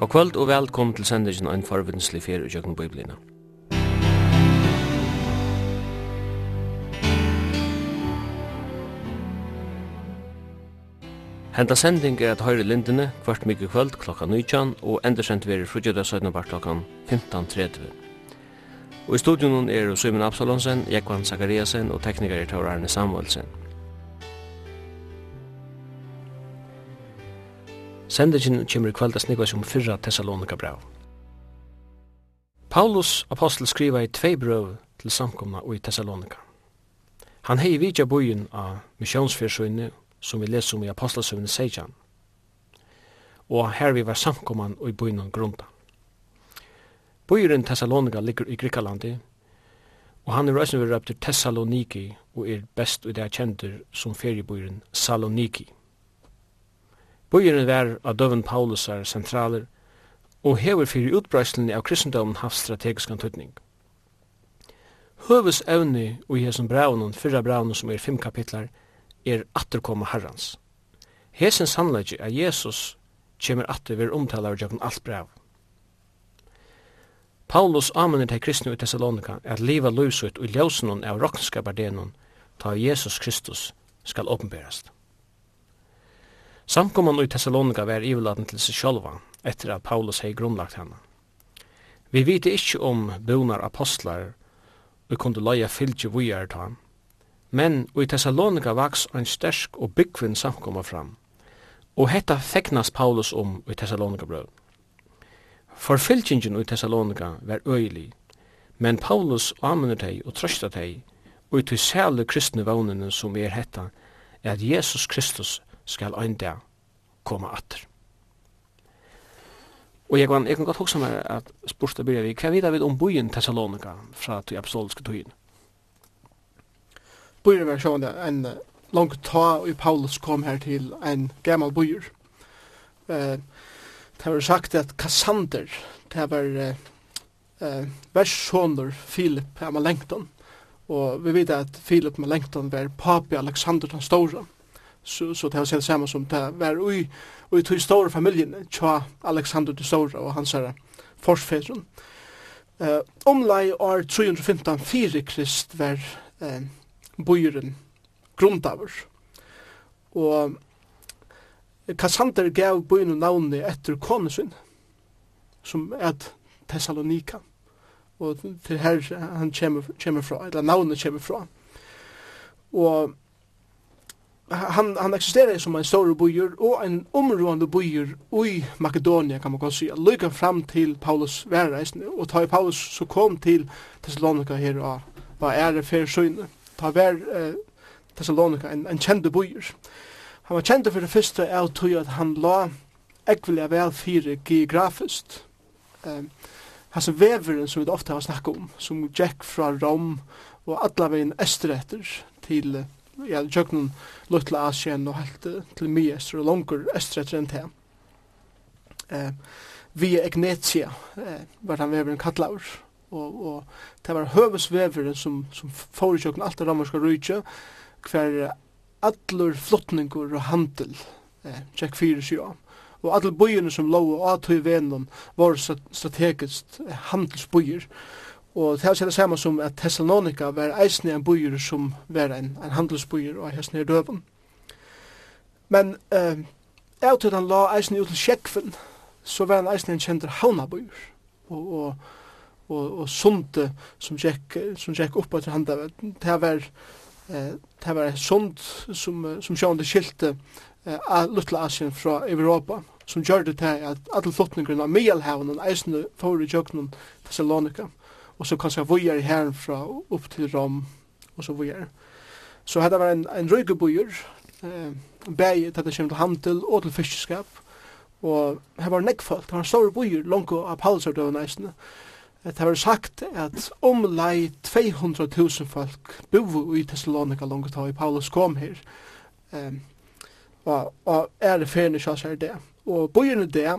God kvöld og velkommen til sendingen og en forvindelig fer og kjøkken biblina. Henta sending er at høyre lindene kvart mykje kvöld klokka 19 og endersendt verir frugjöda 17 bar klokka 15.30. Og i studion er Simon Absalonsen, Jekvan Zakariasen og tekniker er Taur Arne Samuelsen. Sendingen kommer i kveld snikva snigva som fyrra Thessalonika brev. Paulus apostel skriva i tvei brøv til samkomna og i Thessalonika. Han hei vidja bojen av missionsfyrsøyne som vi leser om i apostelsøyne Seijan. Og her vi var samkomman og i bojen grunda. Bojen Thessalonika ligger i Grikalandi, og han er røysen vi røpter Thessaloniki og er best og det er kjentur som feriebojen Saloniki. Saloniki. Bøyeren var av døven Paulusar sentraler, og hever fyrir utbreislinni av kristendommen haft strategisk antydning. Høves evne og i hesson braunen, fyrra braunen som er fem kapitlar, er atterkomma herrans. Hesen sannleggi er Jesus kjemur atter vir omtalar jøkken alt brev. Paulus amener til kristne i Thessalonika at liva løsut og ljósunum av rokkenskapardenon ta Jesus Kristus skal åpenberast. Samkomman i Thessalonika var iveladen til seg sjálva, etter at Paulus hei grunnlagt henne. Vi vite ikkje om bonar apostlar og kunde leia fylgje vujar ta, men i Thessalonika vaks ein stersk og byggvinn samkomma fram, og hetta feknas Paulus om i Thessalonika brød. For Forfylgjingen i Thessalonika var øylig, men Paulus amener teg og trøsta teg, og i til særlig kristne vannene som er hetta, er at Jesus Kristus skal ein dag koma atter. Og jeg kan, jeg kan godt hoksa meg at spørsta byrja vi, hva vidar vi om byen Thessalonika fra til apostoliske tøyen? Byen var sjående en langt ta i Paulus kom her til en gammal byer. Eh, det var sagt at Kassander, det var eh, verssoner Filip Malengton. og vi vet at Filip Malengton var papi Alexander den Stora så, så det har sett samma som det var i, i tog stora familjen tja Alexander de Stora og hans herre forsfedron. eh omlai år 315 4 krist var eh bojuren grundaver. Og Kassander gav byen navnet etter konesun, som er Thessalonika. Og til her han kommer, kommer fra, eller navnet kommer fra. Og han han existerar som en stor bojur og en områdande bojur i Makedonia kan man kan si. lika fram til Paulus värreisen og ta Paulus så kom til Thessalonika her og var ære fer för ta vær eh, Thessalonika en en känd bojur han var känd for det første av tog at han la ekvilja vel fire geografiskt ehm Hasa veveren som vi ofta har snakket om, som Jack fra Rom og allavegin Estretter til ja, tjøkken Lutla Asien og helt til mye øster og langer øster etter enn til. Eh, via Egnetia eh, var han veveren kattlaur, og, og det var høvesveveren som, som får i tjøkken alt det romerske rujtje, hver allur flottningur og handel eh, tjekk fyrir sjå. Og alle bøyene som lå og atøy vennom var strategisk handelsbøyer, eh, Og det er det samme som at Thessalonika var eisne en bøyer som var en, en handelsbøyer og eisne i døven. Men eh, av til han la eisne ut til Sjekven, så var han eisne en kjent havnabyer. Og, og, og, og sunde som gikk, som gikk opp etter handa. Det var, eh, det var sund som, som sjående skilte eh, Lutla Asien fra Europa, som gjør det til at alle flottningene av Mielhavnen eisne for i jøknen Thessalonika og så kanske vojar härifrån opp til Rom og så vojar. Så hade var en en ryggbojur eh bæg til det kommer til handel og til fiskeskap og her var nekkfalt, Det var en stor bojur langt av Palsardöven nästan. Det har sagt at omlai 200 000 folk bovo i Thessalonika langt av i Paulus kom her. Um, og, og er det ferne sjans her det. Og bojerne det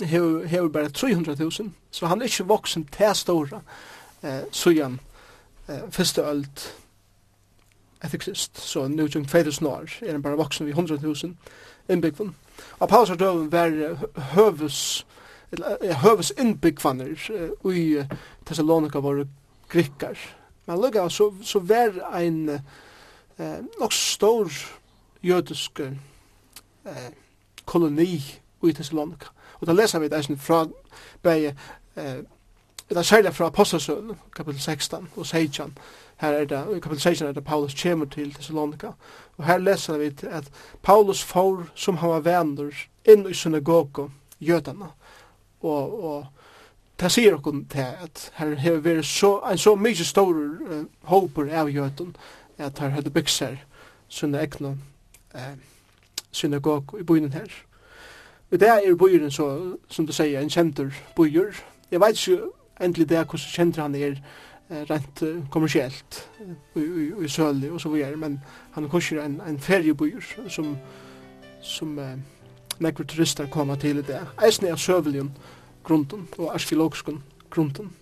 hever, hever bare 300.000, så han er ikke voksen til store eh, sujan eh, første ølt etter krist, så nu kjent 2000 år er han bare voksen vi 100.000 innbyggvann. Og Paulus har døven var høves høves innbyggvanner i Thessalonika var grikkar. Men lukka så, så var ein eh, nok stor jødisk eh, koloni i Thessalonika Og da leser vi det eisen fra begge, eh, det er særlig fra Apostelsøen, kapitel 16 og 16. Her er det, i kapitel 16 er det Paulus kommer til Thessalonika. Og her leser vi at Paulus får som han var venner inn i synagogo, jødene. Og, og det sier okkur til at her har vært så, en så mykje stor uh, håper av jøden at her hadde byggt seg sine egne uh, synagogo i byen her. Og det er bøyren så, som du sier, en kjentur bøyer. Jeg vet ikke endelig det hvordan kjentur han er rent kommersielt i, i Søli og så videre, men han er kanskje en, en feriebøyer som, som eh, nekker turister kommer til i det. Eisen er søveligen grunden og arkeologisk grunden.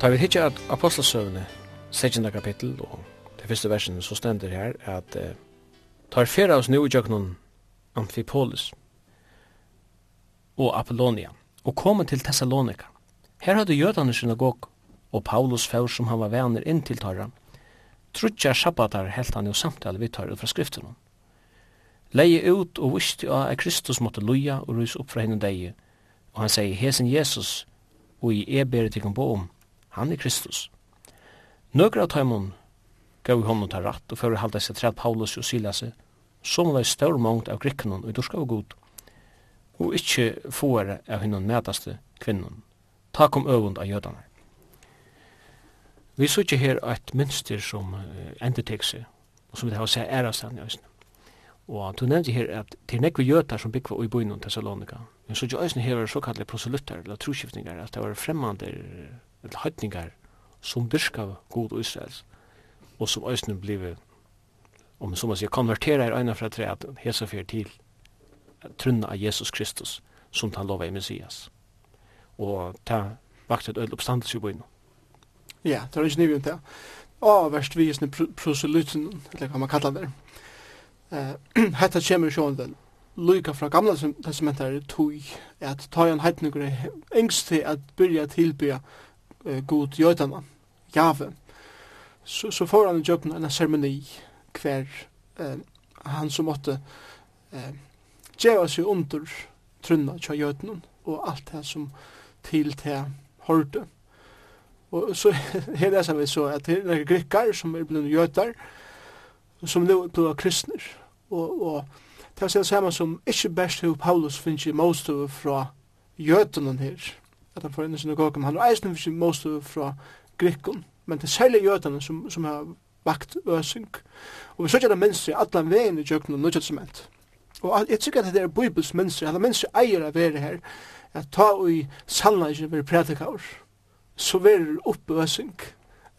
Da vi hittar at apostelsøvene 16. kapittel, og det første versen så stender her at eh, tar fyrra oss nu i Amphipolis og Apollonia og kommer til Thessalonika. Her hadde jødane synagog, og Paulus fær som han var venner inn til tarra. Trutja sabbatar helt han jo samtale vi tar fra skriften. Leie ut og visste jo at Kristus måtte loja og rys opp fra henne deg. og han sier, hesen Jesus, og i eber til kan om, han er Kristus. Nøkra av taimun gav i hånden til ratt og fyrir halda seg træd Paulus og Silas, som var stor mångt av grikkenon og dorska og god, og ikkje fåere av hinnon metaste kvinnon. Ta kom øvund av jødane. Vi så ikkje her eit mønster som uh, endetek seg, og som vi har seg æra seg i òsne. Og du nevnte her at det er nekve jøtar som byggva i byen om Thessalonika. Men så ikke æsne her er såkallet proselytter, eller troskiftningar, at det var fremmande, eller høytningar, som dyrka god og og som æsne blive, om som man sier, konvertera er øyne fra tre, at hesa fyr til trunna av Jesus Kristus, som han lova i Messias. Og ta vakt et øyne oppstandelse i bøyne. Ja, det er ikke nivå det. Og verst vi er proselyten, eller hva man kallar det. Hetta kommer sjån den Luka fra gamla testamentet er tog at ta en heitnukker engst til at byrja tilbyja eh, god jødana, Jave, så, så får han i jøkken en ceremoni hver eh, han som måtte eh, djeva seg under trunna tja jødnen og alt det som til til hørte. Og så her leser vi så at det er grikkar som er blivna jødar, som nu er blivna kristner, og, og det er samme som ikke best til Paulus finnes i motstøve fra jødenen her, at han får inn i synagogen. Han er eisen fyrir måste fra grikkon, men det er særlig jødene som, som har vakt øsing. Og vi søkja det minstri allan vegin i jøkken og nødja sement. Og jeg tykker at det er bibels minstri, at det minstri eier av veri her, at ta og ui sannleisje veri predikaur, så veri oppøsing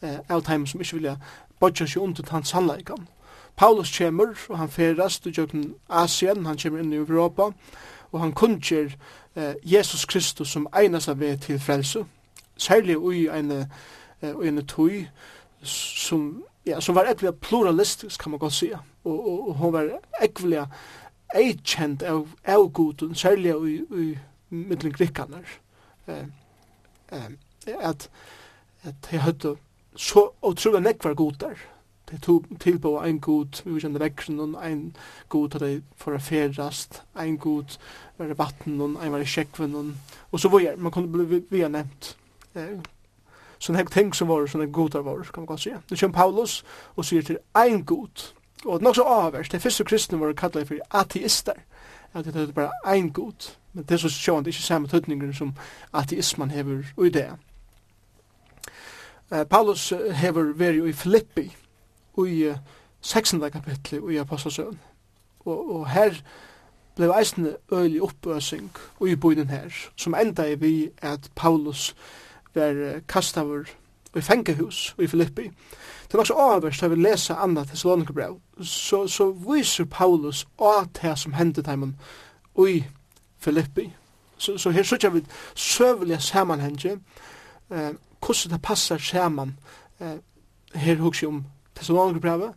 eh, av teim som ikke vilja bodja seg under hans sannleikan. Paulus kjemur, og han ferast i jøkken Asien, han kjemur inn i Europa, og han kunngjør eh, Jesus Kristus som einas av vei til frelse, særlig ui en, uh, en tui som, ja, som var ekvelig pluralistisk, kan man godt sige, og, og, og hun var ekvelig eikjent av, av goden, særlig ui, ui middelen grikkanar, eh, eh, at, at jeg høyde så utrolig nekvar godar, de tilbå ein god vi kjenne vekkren, og en god til de for å ferast ein god var i vatten og en var i kjekven og så var man kunne bli vi har nevnt eh, sånne her ting som var sånne godar var kan man godt si det kommer Paulus og sier til ein god og det er nok så avvers, de første kristne var kallet for ateister at det er bare ein god men det er så sjående det er ikke samme tøtninger som ateisman hever og i det Uh, Paulus hever veri i Filippi i 16. kapittel i Apostelsøen. Og, og her ble eisende øylig oppøsing i byen her, som enda er vi at Paulus var kastavur i fengehus i Filippi. Det var så avverst da vi leser andre Thessalonikerbrev, så, så viser Paulus av det som hendte dem i Filippi. Så, så her sørger vi søvelige sammenhenge, eh, hvordan det passer sammen eh, her hugsi om Thessalonikerbrevet,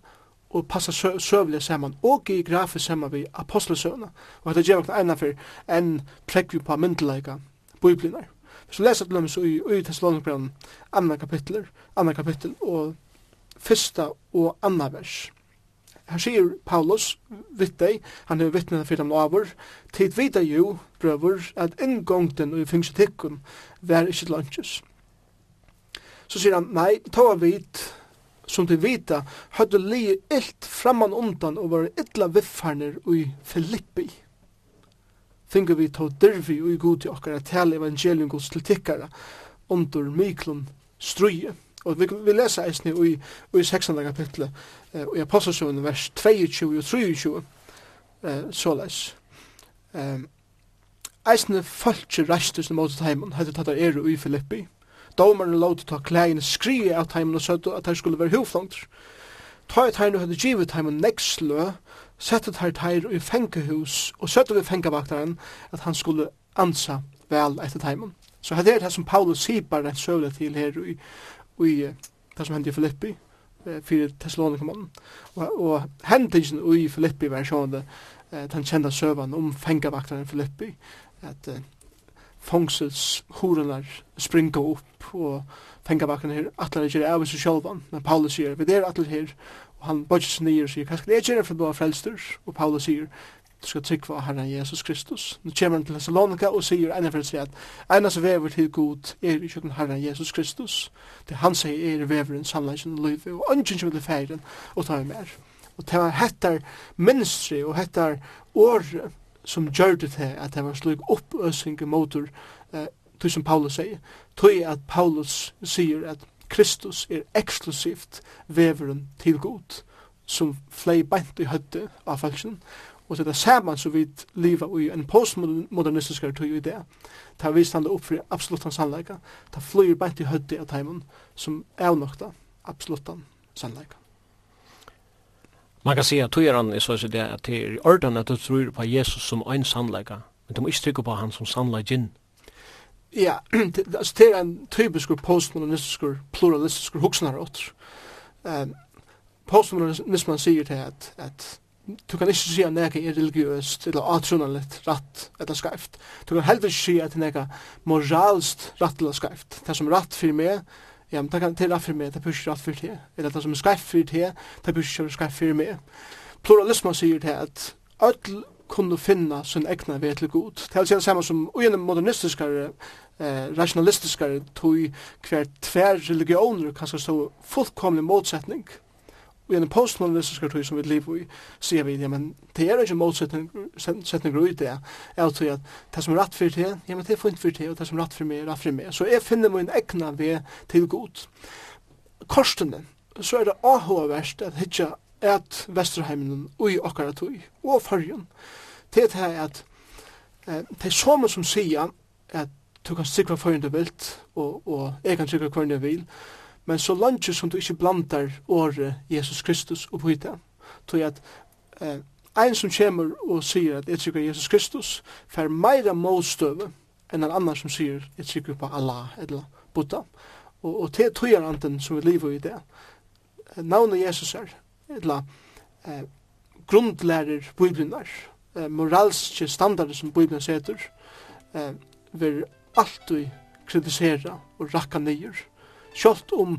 og passa sø søvlig saman, og geografisk saman vi apostelsøvna. Og dette gjør okna enn for en plegg vi på myndelaga biblinar. Hvis leser til dem så i, i Thessalonikerbrevet, anna kapitler, anna kapitel, og fyrsta og anna vers. Her sier Paulus vitt deg, han er vittnet fyrir dem avur, tid vita jo, brøver, at inngongten og i fengsetikkum var ikke lunches. Så sier han, nei, ta av vit, som til vita, hadde li illt framman undan og var illa viffarnir ui Filippi. Fingar vi tog dirvi ui god til okkar at tala evangelium gods til tikkara under miklun struje. Og vi, vi lesa eisni ui, ui 16. kapitlet eh, i Apostelsjøen vers 22 og 23 eh, såleis. Eh, eisne falskje reistus mot heimann, høyde tattar eru ui Filippi Domaren låt ta klægene skri av teimen og søttu at de skulle være huflangt. Ta i teirne hadde givet teimen nekslø, sette teir teir i fengehus og søttu vi fengevaktaren at han skulle ansa vel etter teimen. Så her er det som Paulus sipar en søvle til her i, i det som hendte i Filippi fyrir Thessalonikamann. Og, og hendingen i Filippi var sjående den kjenda søvan om fengavaktaren Filippi at fångselshorenar springa opp og fengabakken her atler ikke er av seg sjálvan men Paulus sier vi er atler her og han bodger seg nyer og sier hva skal jeg gjøre for å bli frelster og Paulus sier du skal tryggva Herren Jesus Kristus. Nu kommer han til Thessalonika og sier ene for seg at ene som vever til god er i kjøkken Herren Jesus Kristus. Det han sier er veveren, sannleggen og løyve og ønsken som vil feiren og ta mer. Og det var hettar ministry og hettar året som gjør det til at det var slik oppøsing motor eh, tog som Paulus sier tog at Paulus sier at Kristus er eksklusivt veveren til god som flei beint i høtte av falskjen og det er saman som vi lever i en postmodernistisk tog i det ta vi standa opp for absolutt hans sannleika. Ta flyr beint i høyde av teimen som er nokta absolutt hans sannleika. Man kan säga att han är så att det är i ordan att du tror på Jesus som en sannläggare. Men du må ikke trykke på han som sannleggen. Ja, det, det er en typisk postmodernistisk, pluralistisk hoksnar åter. Um, postmodernismen sier til at, at du kan ikke si at nega er religiøst, eller atrunalit, ratt, eller skreift. Du kan heller ikke si at nega moralst, ratt eller skreift. Det som ratt for meg, Ja, men det kan til affyr meg, det pusher alt fyrir til. Eller det som er skreif fyrir til, det pusher skreif fyrir meg. Pluralismen sier til at öll kunne finna sin egna ved til god. Det er det samme som ugjennom modernistiskare, eh, rationalistiskare, tog hver tver religioner kan stå fullkomlig motsetning i en postmodernistisk kultur som vi lever i, sier vi, ja, men det er ikke motsetninger ut det. Jeg tror at det som er rett for det, ja, men det er fint for det, og det som er rett for meg, er rett for meg. Så jeg finner min egna ved til god. Korsene, så er det AHV-verst at hitja et Vesterheimen og i okkara tog, og fargen, til det er at det er så mye som sier at du kan sikra fargen du vilt, og, og jeg kan sikra fargen du vil, Men så langt som du ikke blandar året Jesus Kristus og på tog at eh, ein som kommer og sier at jeg trykker Jesus Kristus, fer meira målstøve enn en annan som sier jeg trykker på Allah eller Buddha. Og, og det tog er anten som vi lever i det. Navnet Jesus er, eller eh, grundlærer Bibelen eh, moralske standarder som Bibelen setur, eh, vil alltid kritisera og rakka nyer Kjolt om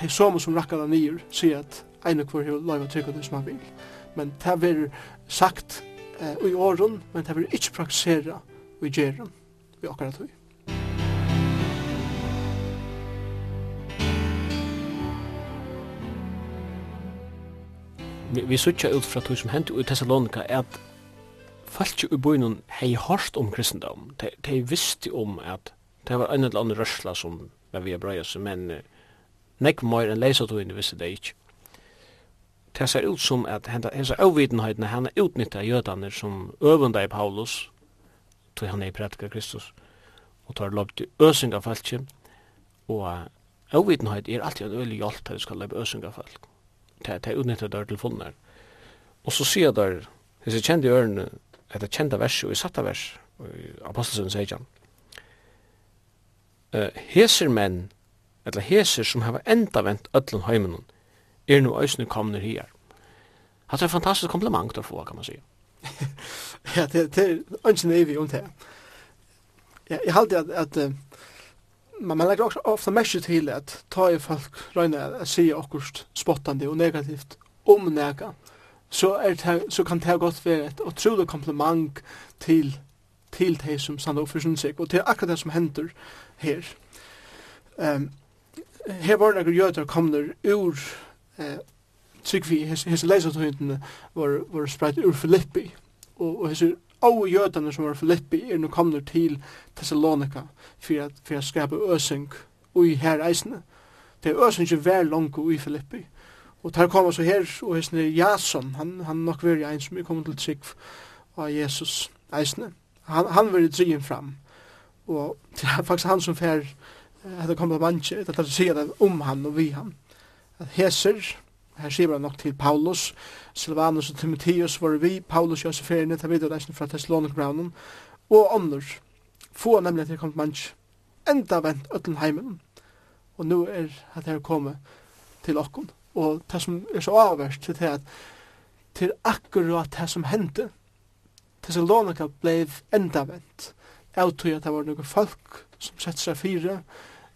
de som som rakkar da nyer sier at ene kvar hver lov og det som han vil. Men det er sagt eh, i åren, men det er ikke praksera i gjeren vi akkurat høy. Vi, vi sutja ut fra tog som hent i Thessalonika er at folk i bøynun hei hørst om kristendom. De, de visste om at det var en eller annen rørsla som men vi är bra oss, men nek mer enn leser du inn visste det ikke. Det ser ut som at hans avvitenheten han utnytta jødene som øvunda i Paulus, tog han er i prædika Kristus, og tar lov til øsing av falskje, og avvitenhet er alltid en øyelig hjelp til du skal lov øsing av falsk. Det er utnytta der til funnet. Og så sier der, hvis jeg kjente i ørene, etter kjente vers og i satte vers, og i apostelsønnen sier han, uh, heser menn, eller heser som har enda vent ödlun heiminun, er nu òsne komner her. Hatt er fantastisk kompliment å få, kan man si. ja, det, det er ønsken evig om det. Ja, jeg halte at, at uh, man, man legger også ofte mest til at ta i folk røyne å si akkurst spottande og negativt om nega, så, er det, så kan det godt være et utrolig kompliment til til de som sann og for seg, og til akkurat det som hender her. Um, her var nekker jøder kommer ur eh, Tryggvi, hese leisatøyntene var, var spreit ur Filippi, og, og hese og jødene som var Filippi er nå kommer til Thessalonika for at, for at skapa øsing ui her eisene. Det er øsing ikke vær langt ui Filippi. Og der kommer så her, og hese Jason, han, han nok veri ein som er kommet til trygg av Jesus eisene han, han var dryen fram. Og det er faktisk han som fer at det kommer manche, at det sier det om han og vi han. At Heser, her sier man nok til Paulus, Silvanus og Timotheus var vi, Paulus og Joseferine, ta videre reisende fra Thessalonik-braunen, og ånder, få nemlig at det kommer vantje, enda vent øtlen heimen. Og nå er at det er kommet til okkon. Og det som er så avverst, det er at til akkurat det som hendte, Thessalonica blev endavent av tog at det var noen folk som sett seg fire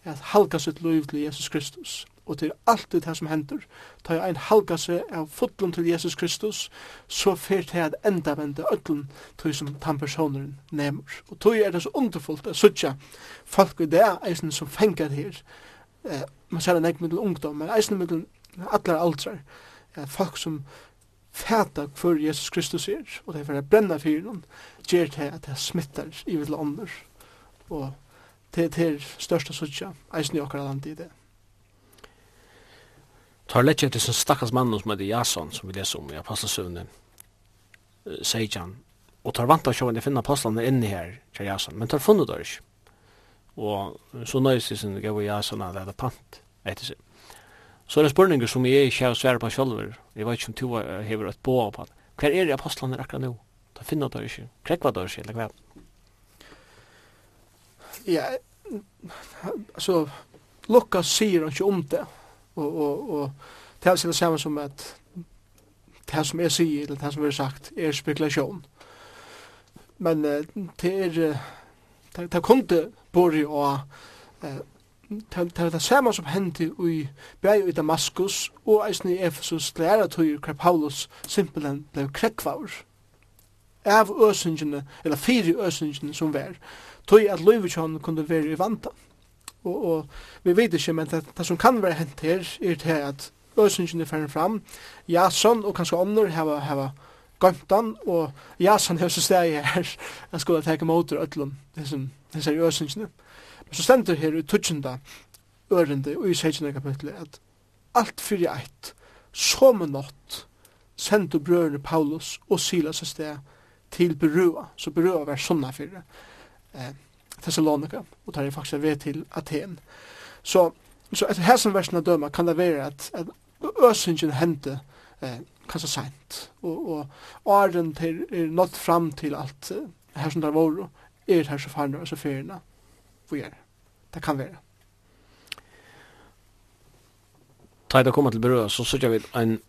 at halka sitt liv til Jesus Kristus. Og til alt det som hender. Ta ein halka seg av fotlen til Jesus Kristus, så fer til at endavende ødlen tog som den personen nemer. Og tog er det så underfullt at suttja folk i det eisen som fengar her. Eh, man ser en nek middel ungdom, men eisen middel allar aldrar. Eh, folk som fæta hver Jesus Kristus er, og det er for å brenne fyren, gjør det at det smittar i vitt lander, og det er til største suttja, eisen i okkar land i det. Tar lett etter sin stakkars mann som heter Jason, som vi leser om i apostelsøvne, sier han, og tar vant av sjående finne apostlene inni her, sier Jason, men tar funnet der ikke. Og så nøys det sin gav Jason at det er pant etter seg. Så er det spurningar som jeg ikke har svære på sjølver. Jeg vet ikke om du har et bo på det. Hver er det apostlene akkurat nå? Da finner du ikke. Krekva det ikke, eller hva? Ja, altså, Lukas sier han ikke om det. Og, og, og det er det samme som at det som jeg sier, eller det som er sagt, er spekulasjon. Men det er, det, det kunne både å Det var det samme som hendte i bæg i Damaskus og eisen i Efesus til æra hver Paulus simpelthen ble krekkvaur av øsingene, eller fire øsingene som var, tøy at løyvekjøn kunne være i vanta. Og, og vi vet ikke, men det, det som kan være hent her, er det at øsingene færre fram, Jason og kanskje ånder hava, hava gømtan, og Jason har så steg her, jeg skulle teke motor ötlom, dessum, dessum øsingene. Så stender her i tutsjenda ørende og i 16. kapitlet at alt fyrir eit, som en nått, sendte brødrene Paulus og Silas et sted til Berua, så Berua var sånne fyrir eh, Thessalonika, og tar jeg faktisk ved til Aten. Så, så etter her som versen av døma kan det være at, at øsingen hendte eh, kanskje sent, og, og åren til, er nått fram til alt eh, her som der var, er her så farne og så ferina vi er. Det kan være. Ta det kommer til berøy, så sørger vi en,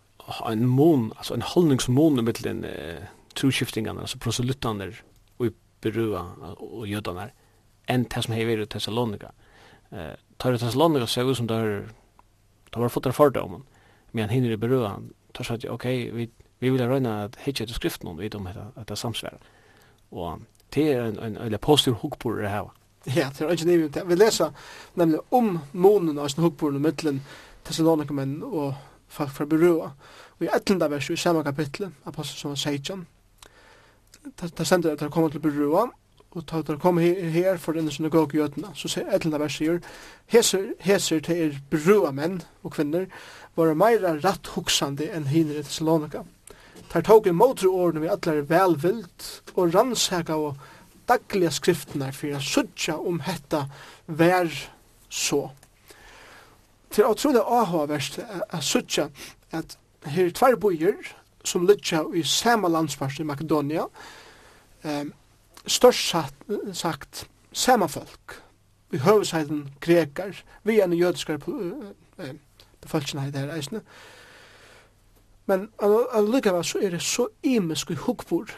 en mån, altså en holdningsmån i mittelen eh, troskiftingene, altså proselyttene og i berøret og jødene, enn det som hever i Thessalonika. Eh, tar i Thessalonika ser ut som det har, det har fått en fordom, men hinner i berøy, tar seg at, ok, vi, vi vil røyne at hitje til skriften, vi vet om at det er samsvær. Og det er en, en, en, en positiv hukk på det her, Ja, det er ikke nivå. Vi leser nemlig om månen av Snehugborn og mittelen Thessalonikomen og folk fra Berua. Og i etlenda vers i samme kapittel, Apostel som var Seidjan, da sender jeg til å komme til Berua, og ta til å komme her for den synagoge går så sier etlenda vers sier heser heser til er Berua menn og kvinner var meira ratt huksande enn hinner i Thessalonika. tar tog i motru årene vi atler velvilt og rannsaka og dagliga skriftene for å sudja om hetta vær så. Til å tro det avhåverst er sudja at her er tver bojer som lytja i samme landsparsen i Makedonia, um, størst sagt, sagt samme folk, i høvesheiden grekar, vi er en jødiskare uh, befolkningsheid her eisne, Men allikevel så er det så imisk i hukbord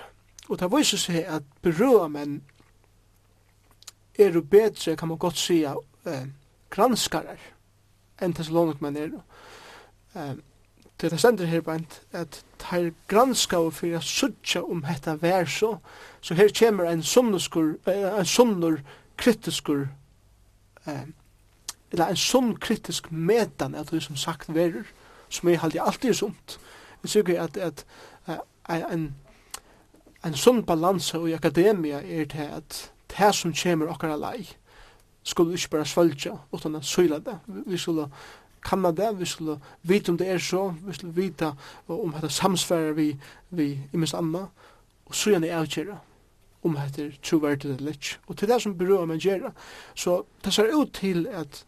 og det viser seg at berøa menn er jo bedre, kan man godt si, eh, granskarar enn Thessalonikmenn er. Eh, det er stendur her bænt at det granska og fyrir a sutja om hetta vær så, så her kjemur en sunnuskur, eh, en sunnur kritiskur, eh, eller en sunn kritisk metan at det som sagt verur, som er alltid alltid sunt. Jeg sykker at, at, at en en sunn balanse i akademia er til at det som kommer okkar lei skulle ikke bare svølja utan at søyla det. Vi skulle kanna det, vi skulle vite om det er så, vi skulle vite om dette samsfærer vi, vi i minst anna, og søyane er avgjera om dette er troverdig eller ikke. Og til det som berøa man gjera, så det ser ut til at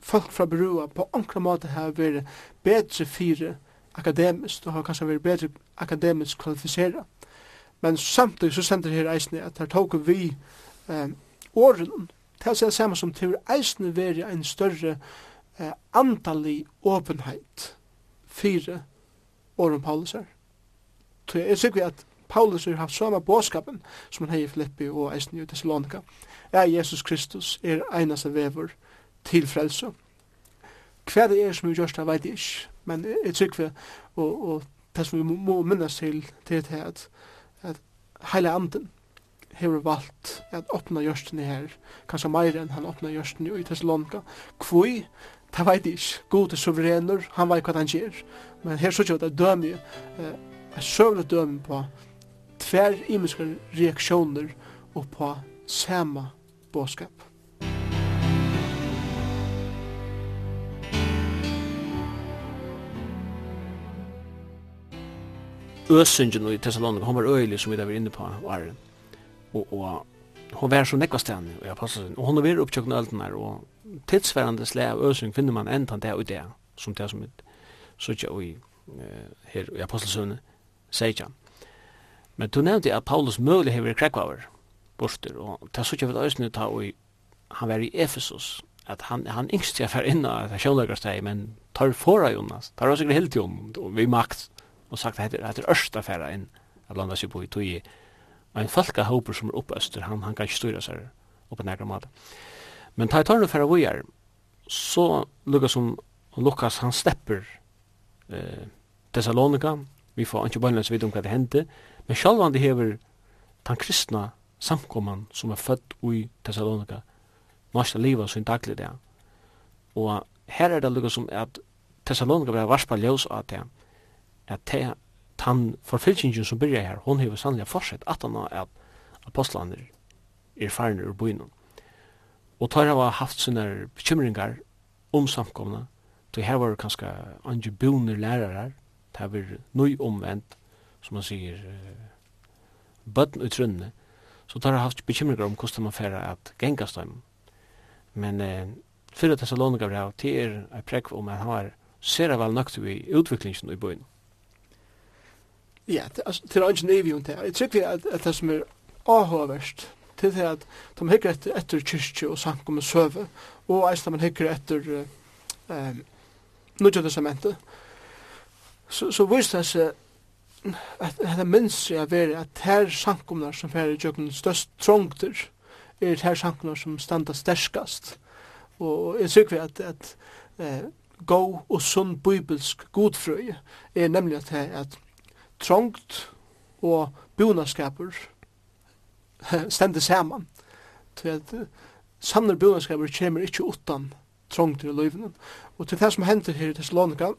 folk fra berøa på ankra måte har vært bedre fire akademisk, og har kanskje vært bedre akademisk kvalifiseret Men samtidig så sender her eisne at her tog vi eh, åren, til å si det samme som til eisne være en større eh, antallig åpenheit fire åren Paulus er. Så jeg er sikker at Paulus har haft samme båskapen som han har i Filippi og eisne i Thessalonika. Ja, Jesus Kristus er eneste vever til frelse. Hva det er som vi gjørst, det vet jeg ikke. Men jeg tykker, og, og det som vi må minnes til, det er at heile anden hefur valgt at opna i her, kanskje meir enn han opna jørstene i Thessalonga. Kvoi, det veit ikke, god er suverener, han veit hva han gjør, men her så ikke det dømi, eh, et søvlig dømi på tver imenske reaksjoner og på sama båskap. øsingen i Thessalonika, hon var øylig som vi var inne på åren. Og, og hon var så nekva stedene, og jeg. Og hon var opptjøkken ølten her, og tidsværende slæ av øsing finner man enda det og det, som det som sutja i her i apostelsøvne, sier ikke Men du nevnte at Paulus mulig hever krekvaver borster, og det sutja vi øsne ta og han var i Ephesus, at han, han yngst jeg fer inn av sjånlagersteg, men tar fora Jonas, tar oss ikke helt jo, vi makt, og sagt at det er ørsta færa inn at landa seg på i tog en falka hoper som er oppe øster, han, han kan ikke styra seg oppe nærkere mat. Men ta i tørren færa vujar, så Lukas, som, Lukas han stepper eh, Thessalonika, vi får ikke bare vite om hva det hendte, men sjálf han det hever den kristna samkomman som er født i Thessalonika, norska liva sin daglig det. Og her er det Lukas som at Thessalonika var varspa ljøs av det, at det tann forfylkingen som byrja her, hon hefur sannlega forsett at han at apostlaner er farne ur bynum. Og tar hava haft sinne bekymringar om samkomna, til her var kanskje andre boner lærarar, det var nøy omvendt, som man sier, bøtten utrunne så tar hava haft bekymringar om hvordan man færa at gengast dem. Men eh, fyrir Thessalonika brev, til er ei prekv om at han var sera vel nøkt i utviklingen i bøyen. Ja, det er ikke nøyvi om det. Jeg tror vi at det som er avhåverst, til det at de hikker etter, etter kyrkje og sankum om søve, og eisen man hikker etter eh, nødja testamentet, så, så viser det seg at det minns jeg å at her sankumnar som fer i jøkken størst trångter, er her sankumnar som standa sterskast. Og jeg tror vi at, at uh, gå og sunn bibelsk godfrøy er nemlig at, at trångt og bonaskaper stendet saman. Til at samnar bonaskaper kemur ikkje utan trångt i løyvene. Og til det som hender her i Thessalonika,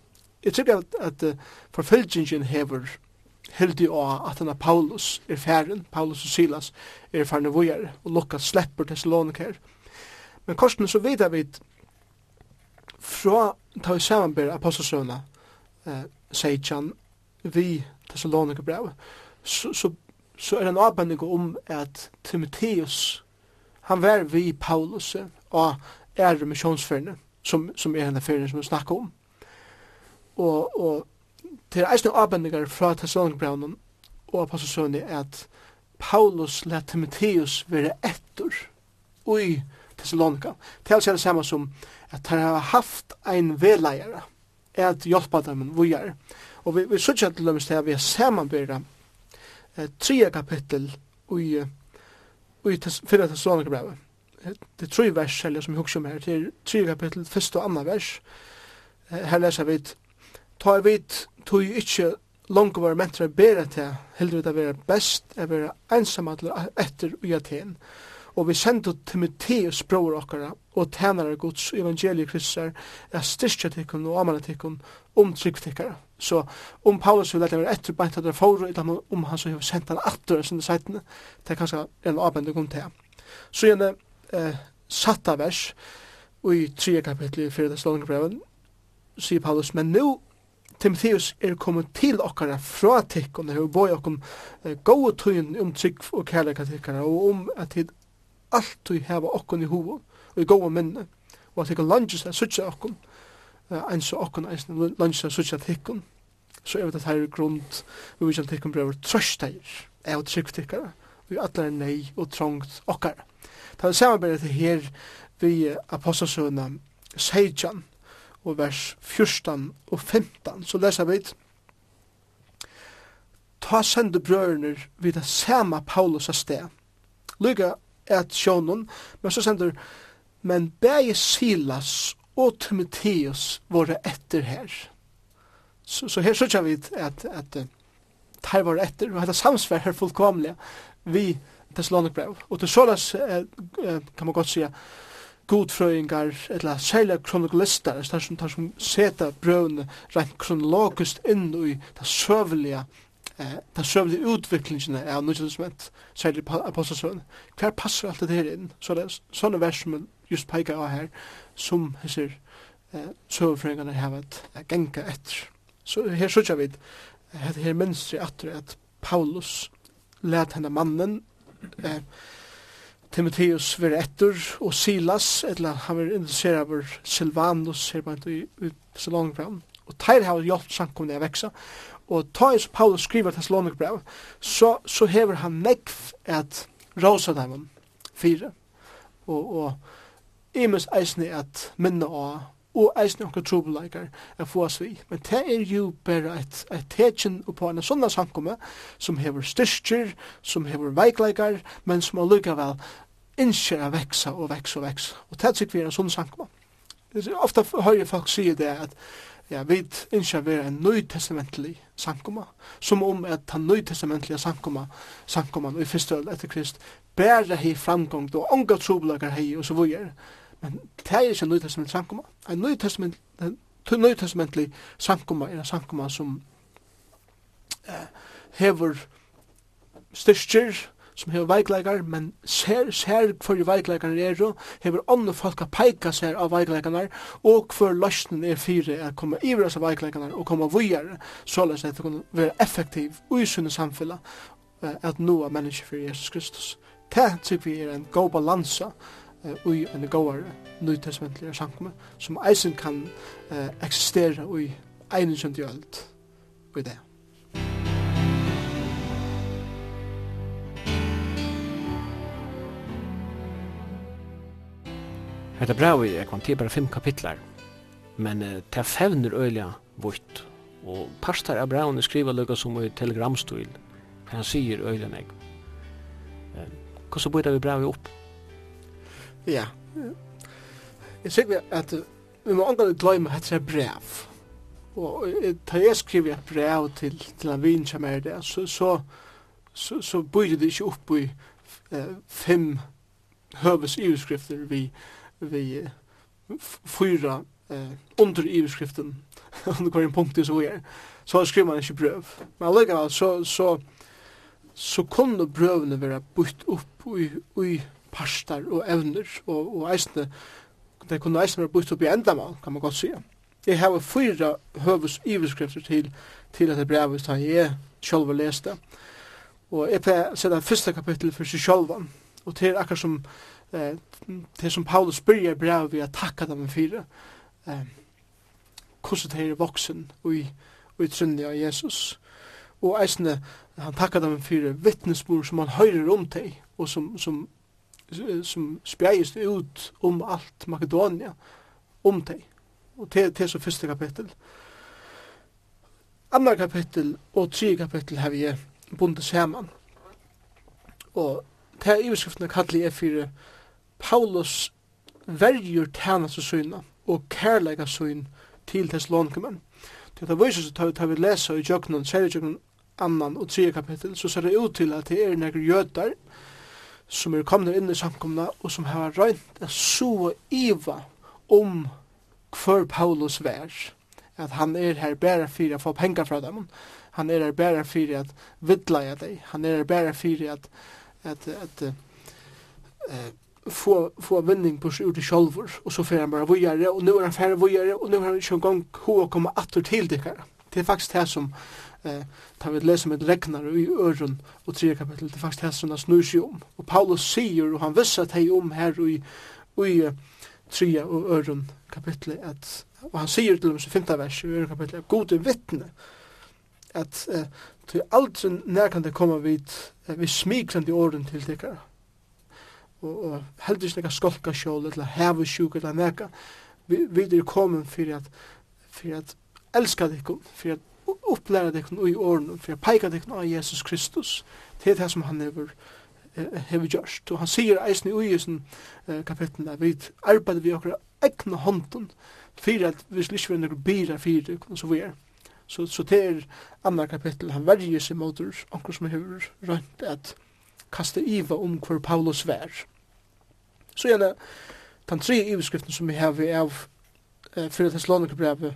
jeg tror at, at uh, forfølgingen hever heldig av at han Paulus er færen, Paulus og Silas er færne vujere, og Lukas slepper Thessalonika her. Men korsene så vidar vi fra ta vi samanber apostelsøvna eh, seitjan vi Thessalonika brev, så, så, så er det en avbending om at Timotheus, han var vi Paulus og er missionsferdene, som, som er henne ferien som vi snakker om. Og, og til eisne avbendinger fra Thessalonika og Apostlesøvni at Paulus let Timotheus være etter ui Thessalonika. Til er det samme som at han har haft ein vedleier at hjelpa dem vujar. Og vi, vi sørger til dem til at vi har samanbyrra eh, tre kapittel i, i fyrre Thessalonika brevet. Det er tre vers eller som vi husker om her. Det er tre kapittel, første og andre vers. Eh, her leser vi Ta vi tog ikke langt var mentra bedre til heldur vi det være best er være ensamma til etter i Aten og vi sendte Timotheus bror okkara og tænare gods evangeliet kristar er styrkja tikkun og amana tikkun om tryggtikkara. Så om Paulus vil lette være etter beint at det er forru, eller om han så har sendt han atter sin seitene, det er kanskje en avbending om det. Så gjerne eh, satta vers, i 3 kapitlet i 4. slåningbreven, sier Paulus, men nu Timotheus er kommet til okkara fra tikkun, og boi okkom eh, gode tøyen om trygg og kærleika tikkara, og om at tid alltid heva okkon i hovo, og i gode minne, og at tikkene landjus er suttja okkon, en okkun okkon eisen lunsa sucha tikkun så er det her grund vi vil tikkun brever trøsteir er og tryggtikkara vi atlar er nei og trångt okkar. Ta er samarbeidet til her vi apostelsøna seidjan og vers 14 og 15 så lesa vi ta sende brøderne vid det samme Paulus av sted. Lyga at sjånen, men så sender men bæge Silas og Timotheus våre etter her. Så, så her sørger vi at, at, at her var etter, og dette samsvær her fullkomlig vi Thessalonikbrev. Og til såles eh, kan man godt sige godfrøyngar, eller særlig kronokulister, der som, der som seta brøvene rent kronologisk inn i det søvelige eh, den søvnlige utviklingen av Nye Testament, særlig apostelsøvn. Hver passer alt det her inn? Så det er sånne vers som just peikar av her, som hessir eh, søvfrøyngarna hava at genga etter. Så her sutja vi, her, her minstri atter at Paulus let henne mannen, eh, Timotheus vir etter, og Silas, eller han var interesseret av Silvanus, her bant i, i Salongbrann, og teir hava hjelpt samkomne a veksa, og ta is Paulus skriver Thessalonikbrev, så, så hever han nekv at rosa dem fire, og, og imes eisne at minna av, og eisne onkur trobeleikar er få oss vi. Men det er jo bare et, et tetjen på en sånn samkomme som hever styrkjer, som hever veikleikar, men som allukavel innskjer a veksa og veksa og veksa. Og det er vi er en sånn samkomme. Ofta høyre folk sier det at ja, vi innskjer vi er en nøytestamentlig samkomme, som om at den nøytestamentlige samkomme, samkommen i første etter Krist, bare hei framgång, og onga trobeleikar hei og så vujere. Men det er ikke en nøytestamentlig samkomma. En nøytestamentlig samkomma er en samkomma som eh, hever styrkjer, som hever veikleikar, men ser, ser hver veikleikar er og hever andre folk har peika seg av veikleikar, og hver løsnen er fire er komme iver av veikleikar og komme vujere, såleis at det kan være effektiv og usunne samfella at noa mennesker for Jesus Kristus. Det tykker vi er en god balansa uh, i en gåare nytestamentlige sankumme, som eisen kan uh, eksistere i einen i öld i det. Hetta bravi er kvann til bara fem kapitlar, men uh, ta fevner øyla vårt, og pastar av braun er skriva lukka som i telegramstil, han sier øyla meg. Uh, Hvordan bøyda vi bravi opp Ja. Jeg sikker at vi må angre gløyme at det er brev. Og da jeg skriver et brev til, til en vin som er det, så, så, så, så bygde det ikke opp i eh, fem høves iverskrifter vi, vi fyra eh, under iverskriften, under hver en punkt i så vi er. Så skriver man ikke brev. Men allikevel, så, så, så kunne brevene være bytt opp i, i parstar og evner, og, og eisne, det kunne eisne være bort opp i endamal, kan man godt sige. Jeg har fyra høves iverskrifter til, til at det brevet, som jeg selv leste. Og jeg pleier å sette første kapittel for seg selv, og til akkur som, eh, til som Paulus byrger brevet vi har takka dem fire, eh, hvordan det er voksen og i, og i trunnig av Jesus. Og eisne, han takka dem fire vittnesbord som han høyrer om til, og som, som som spjægist ut om alt Makedonia, om deg. Og til, til så første kapittel. Andra kapittel og tre kapittel har vi bundet saman. Og til iverskriftene kallir jeg for Paulus verjur tænast syna og kærleika syn til Thessalonikemen. Til det viser seg til vi lesa i jøkkenen, særlig jøkkenen annan og tredje kapittel, så ser det ut til at det er nekker jøtar, som er kommet inn i samkomna og som har røynt en så iva om hver Paulus vær at han er her bare for å få penger fra dem han er her bare for at vidla i deg han er her bare for at at, at, uh, få, få vinning på seg ut i sjolvor og så fer han bare vujare, og nu er han færre vujare, og nu er han ikke en gang hva å komme atter til dikkar. Det er faktisk det som, eh, tar vi et lese med regnar i øren og tre kapitel, det er faktisk hessene snur seg om. Og Paulus sier, og han visste at hei om her i, i tre og øren kapitel, at, og han sier til dem i femte vers i øren kapitel, at god er vittne, at eh, til alt nær kan det komme vid, vi smikrande åren til tikkara. Og, og heldur ikke nekka skolka skjål, eller heve sjuk, eller nekka, vi, vi er kommet for at, for at elska dikkum, for at upplæra dekken i åren for å peika dekken av Jesus Kristus til det som han hever hever gjørst. Og han sier eisen i uisen kapitlen at vi arbeider vi okra egna hånden fyrir at vi slik vi er bira fyrir så vi er. Så, så det er andre kapittel, han verger seg mot oss, anker som hever rønt at kaste iva om hver Paulus vær. Så gjerne, den tre iveskriften som vi har vi av eh, fyrir Thessalonikerbrevet, brevet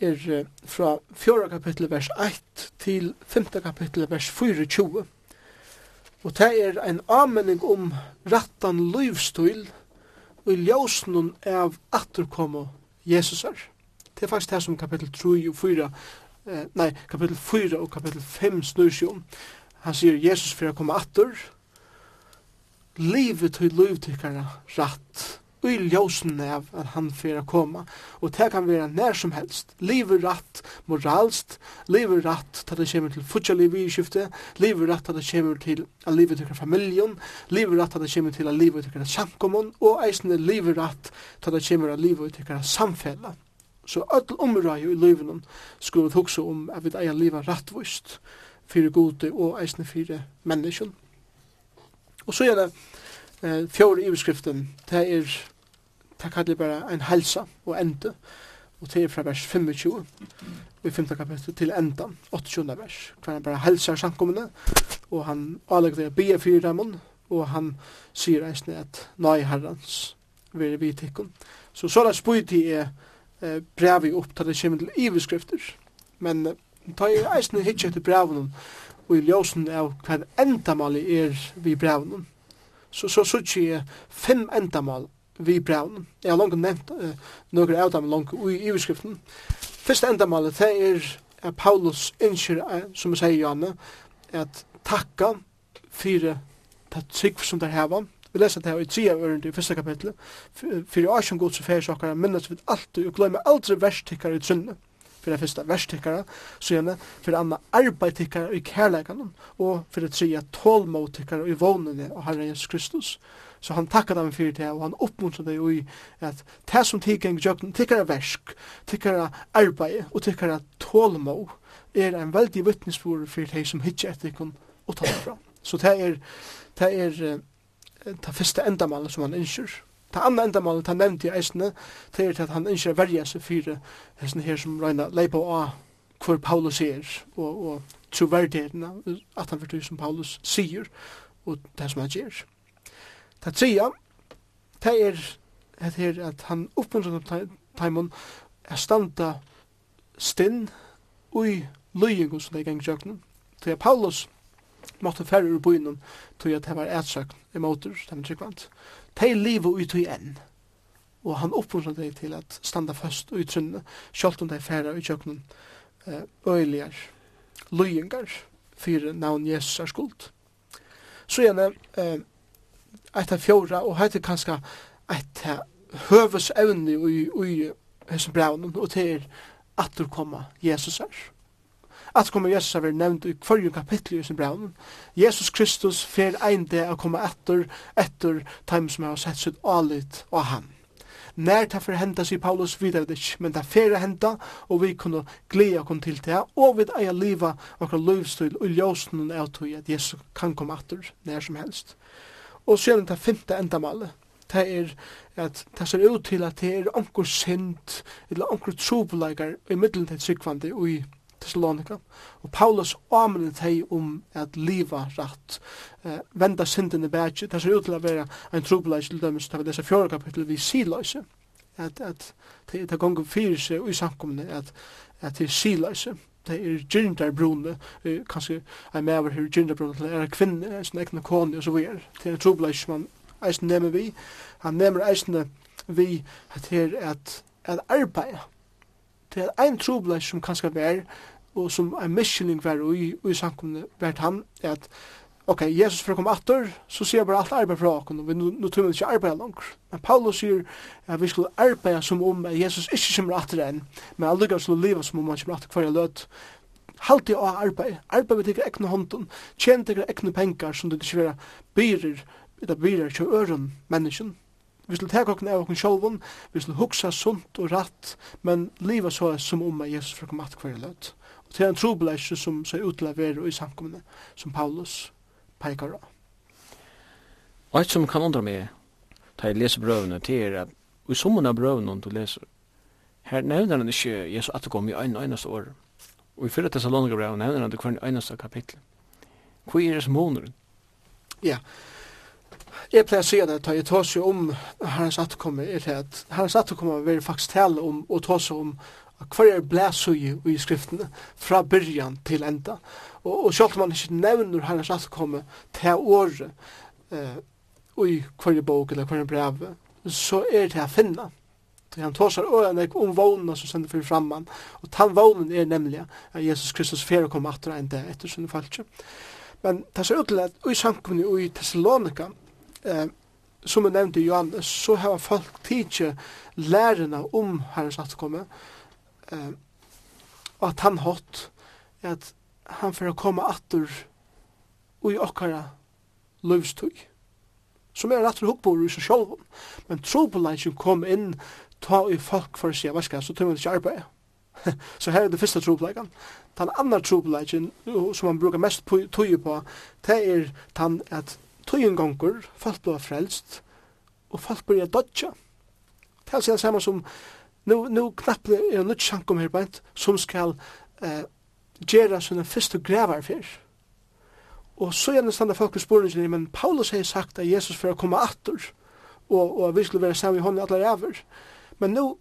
er fra 4. kapittel vers 1 til 5. kapittel vers 24. Og det er en anmenning om rattan livsstil og ljósnun av atterkomme Jesusar. Det er faktisk det som kapittel 3 og 4, eh, nei, kapittel 4 og kapittel 5 snur seg om. Han sier Jesus fyrir å komme atter, livet til livtykkara ratt i ljósen av at han fyrir a koma. Og det kan vera nær som helst. Livet ratt moralst, livet ratt til det kommer til futja liv i skifte, livet ratt til det kommer til a livet tykkar familjon, livet ratt til det kommer til a livet tykkar samkommun, og eisne livet ratt til det kommer a livet til samfella. Så öll omrøy i livet skulle hugsa om at vi eier livet rattvist fyrir gode og eisne fyrir menneskjon. Og så er det eh, fjore iverskriften, det er, det kallar bara en helsa og ende, og det er fra vers 25, i 5. kapitel til endan, 28. vers, hver han bara helsar samkommende, og han avlegger det bia fyrir dem, og han sier eisne at nei herrans, vi við vitikken. Så så la spyrt er eh, brevi opp til det kommer til men ta er eisne hitje til brevene, og i ljósen av hver endamali er vi brevene, så så så tje fem endamal vi brown. Jeg har langt nevnt uh, noen av dem langt i overskriften. Første endamålet det er at Paulus innskjer, som jeg sier Janne, at takka fyrir ta trygg som der heva. Vi leser det her i tida ørende i første kapitlet. Fyrir årsjong gods og fyrir sjokkara minnes vi alltid og glemme aldri verstikkar i trunnet fyrir det første verstikkara, så fyrir anna arbeidtikkara i kærleikanum, og det tredje tålmåtikkara i vånene av Herre Jesus Kristus. Så han takkar dem fyrir det, og han oppmuntrar det i at det som tikkar i jøkken, tikkara versk, tikkara arbeid og tikkara tålmå, er en veldig vittnesbord fyrir det som hittir etter ikon og takkar fra. Så det er, det er, det er, det er, det er, det er, Ta anna endamal, ta i eisne, det er at han ikke verja seg fyrir hesten her som røyna leipa av hvor Paulus er, og, og troverdigheten at han fyrir som Paulus sier, og det som han gjør. Ta tria, ta er at, her, at han oppmuntrar taimon er standa stinn ui løyingun som det er gengt jøknen. Til at Paulus måtte færre ur bøynum, til at det var etsøkn i motor, det var tryggvant de lever ut i enn. Og han oppmuntrar deg til at standa fast og utrunne, sjalt om de færa i kjøkkenen øyligar, løyingar, fyrir navn Jesus er skuld. Så gjerne, eh, eit av fjóra, og heit er kanska eit av høvesevne i, i, i hesson braunum, og til er at du komma Jesus er at kommer Jesus a vera nevnt i kvarje kapittel i sin braun. Jesus Kristus fer einde å koma etter, etter time som har sett sitt alit av han. Nær ta for henta, sig Paulus, vi det ikke, men ta fer henta, og vi kunne glede kon til det, og vi eier liva okra livsstil og ljósen av tog at Jesus kan komme etter nær som helst. Og så er det femte endamalet, det er at det ser ut til at det er onkur synd eller onkur trobeleikar i middelen til tryggvandi og i Thessalonika. Og Paulus åmene teg om at liva rætt, eh, venda synden i bætje, det ser ut til å være en trobeleis til dømes, det er disse fjore kapittel vi siløse, at, at det er gongen fyrir seg og i samkomne, at, at det er siløse, det er gyndar brune, kanskje er med over her gyndar brune, det er en kvinne, en egna kone, og så videre. Det er en som man eisen nemmer vi, han nemmer eisen vi at her at, at arbeid, det er ein trobeleis som kanskje er og som en missioning var i, i samkomne vært han, er at ok, Jesus for å komme atter, så sier bare alt arbeid fra åkken, og vi nå tror vi ikke arbeid langt. Men Paulus sier at vi skulle arbeid som om at Jesus ikke kommer atter enn, men aldri gav skulle leve som om han kommer atter hver løt. Halt i å arbeid, arbeid med ikke ekne hånden, tjent ikke ekne penger som det ikke vera byrer, det byrer til øren menneskene. Vi skulle ta kokken av okken sjolven, vi skulle huksa sunt og ratt, men livet så som om at Jesus for å komme atter hver løt. Så er en trobeleisje som ser ut til å være i samkommende, som Paulus peikar av. Og et som kan undra meg, da jeg leser brøvene, til er at i summen av brøvene du leser, her nevner han ikke Jesus at det kom i en eneste år. Og i fyrre Thessalonika brev nevner han det hver eneste kapittel. Hvor er det som måneder? Ja, jeg pleier å si det, da jeg tar seg om herrens at atterkomme, er det at herrens atterkomme vil faktisk tale om, og ta seg om hver er blæsøye i skriftene fra byrjan til enda. Og, og selv om man ikke nevner herrens atkomme til året eh, i hver bok eller hver brev, så er det å finne. Så han tåsar øyne om vågnene som sender fyrir framman. Og tann vågnen er nemlig at Jesus Kristus fyrir kom atter enn det etter sinne falskje. Men det ser ut til at i sankumni og i Thessalonika, eh, som jeg nevnte i Johannes, så har folk tidsje lærerna om herrens atkomme, eh, eh, og at han hatt at han får komme atter i okkara løvstøy som er atter hukkbor i seg sjálfum. Men trobolagen kom inn, ta i folk for å si, hva skal så tar man ikke arbeid. så her er det første trobolagen. Den andre trobolagen, som man brukar mest tøy på, det er den at tøyen gonger, folk blir frelst, og folk blir dodja. Det er det samme som nu, nu knappt er nødt sjankum her bænt, som skal eh, gera sånne fyrstu gravar fyr. Og så gjerne standa folk i men Paulus har sagt at Jesus fyrir å komme atter, og, og vi skulle være sammen i hånden allar ever. Men nu,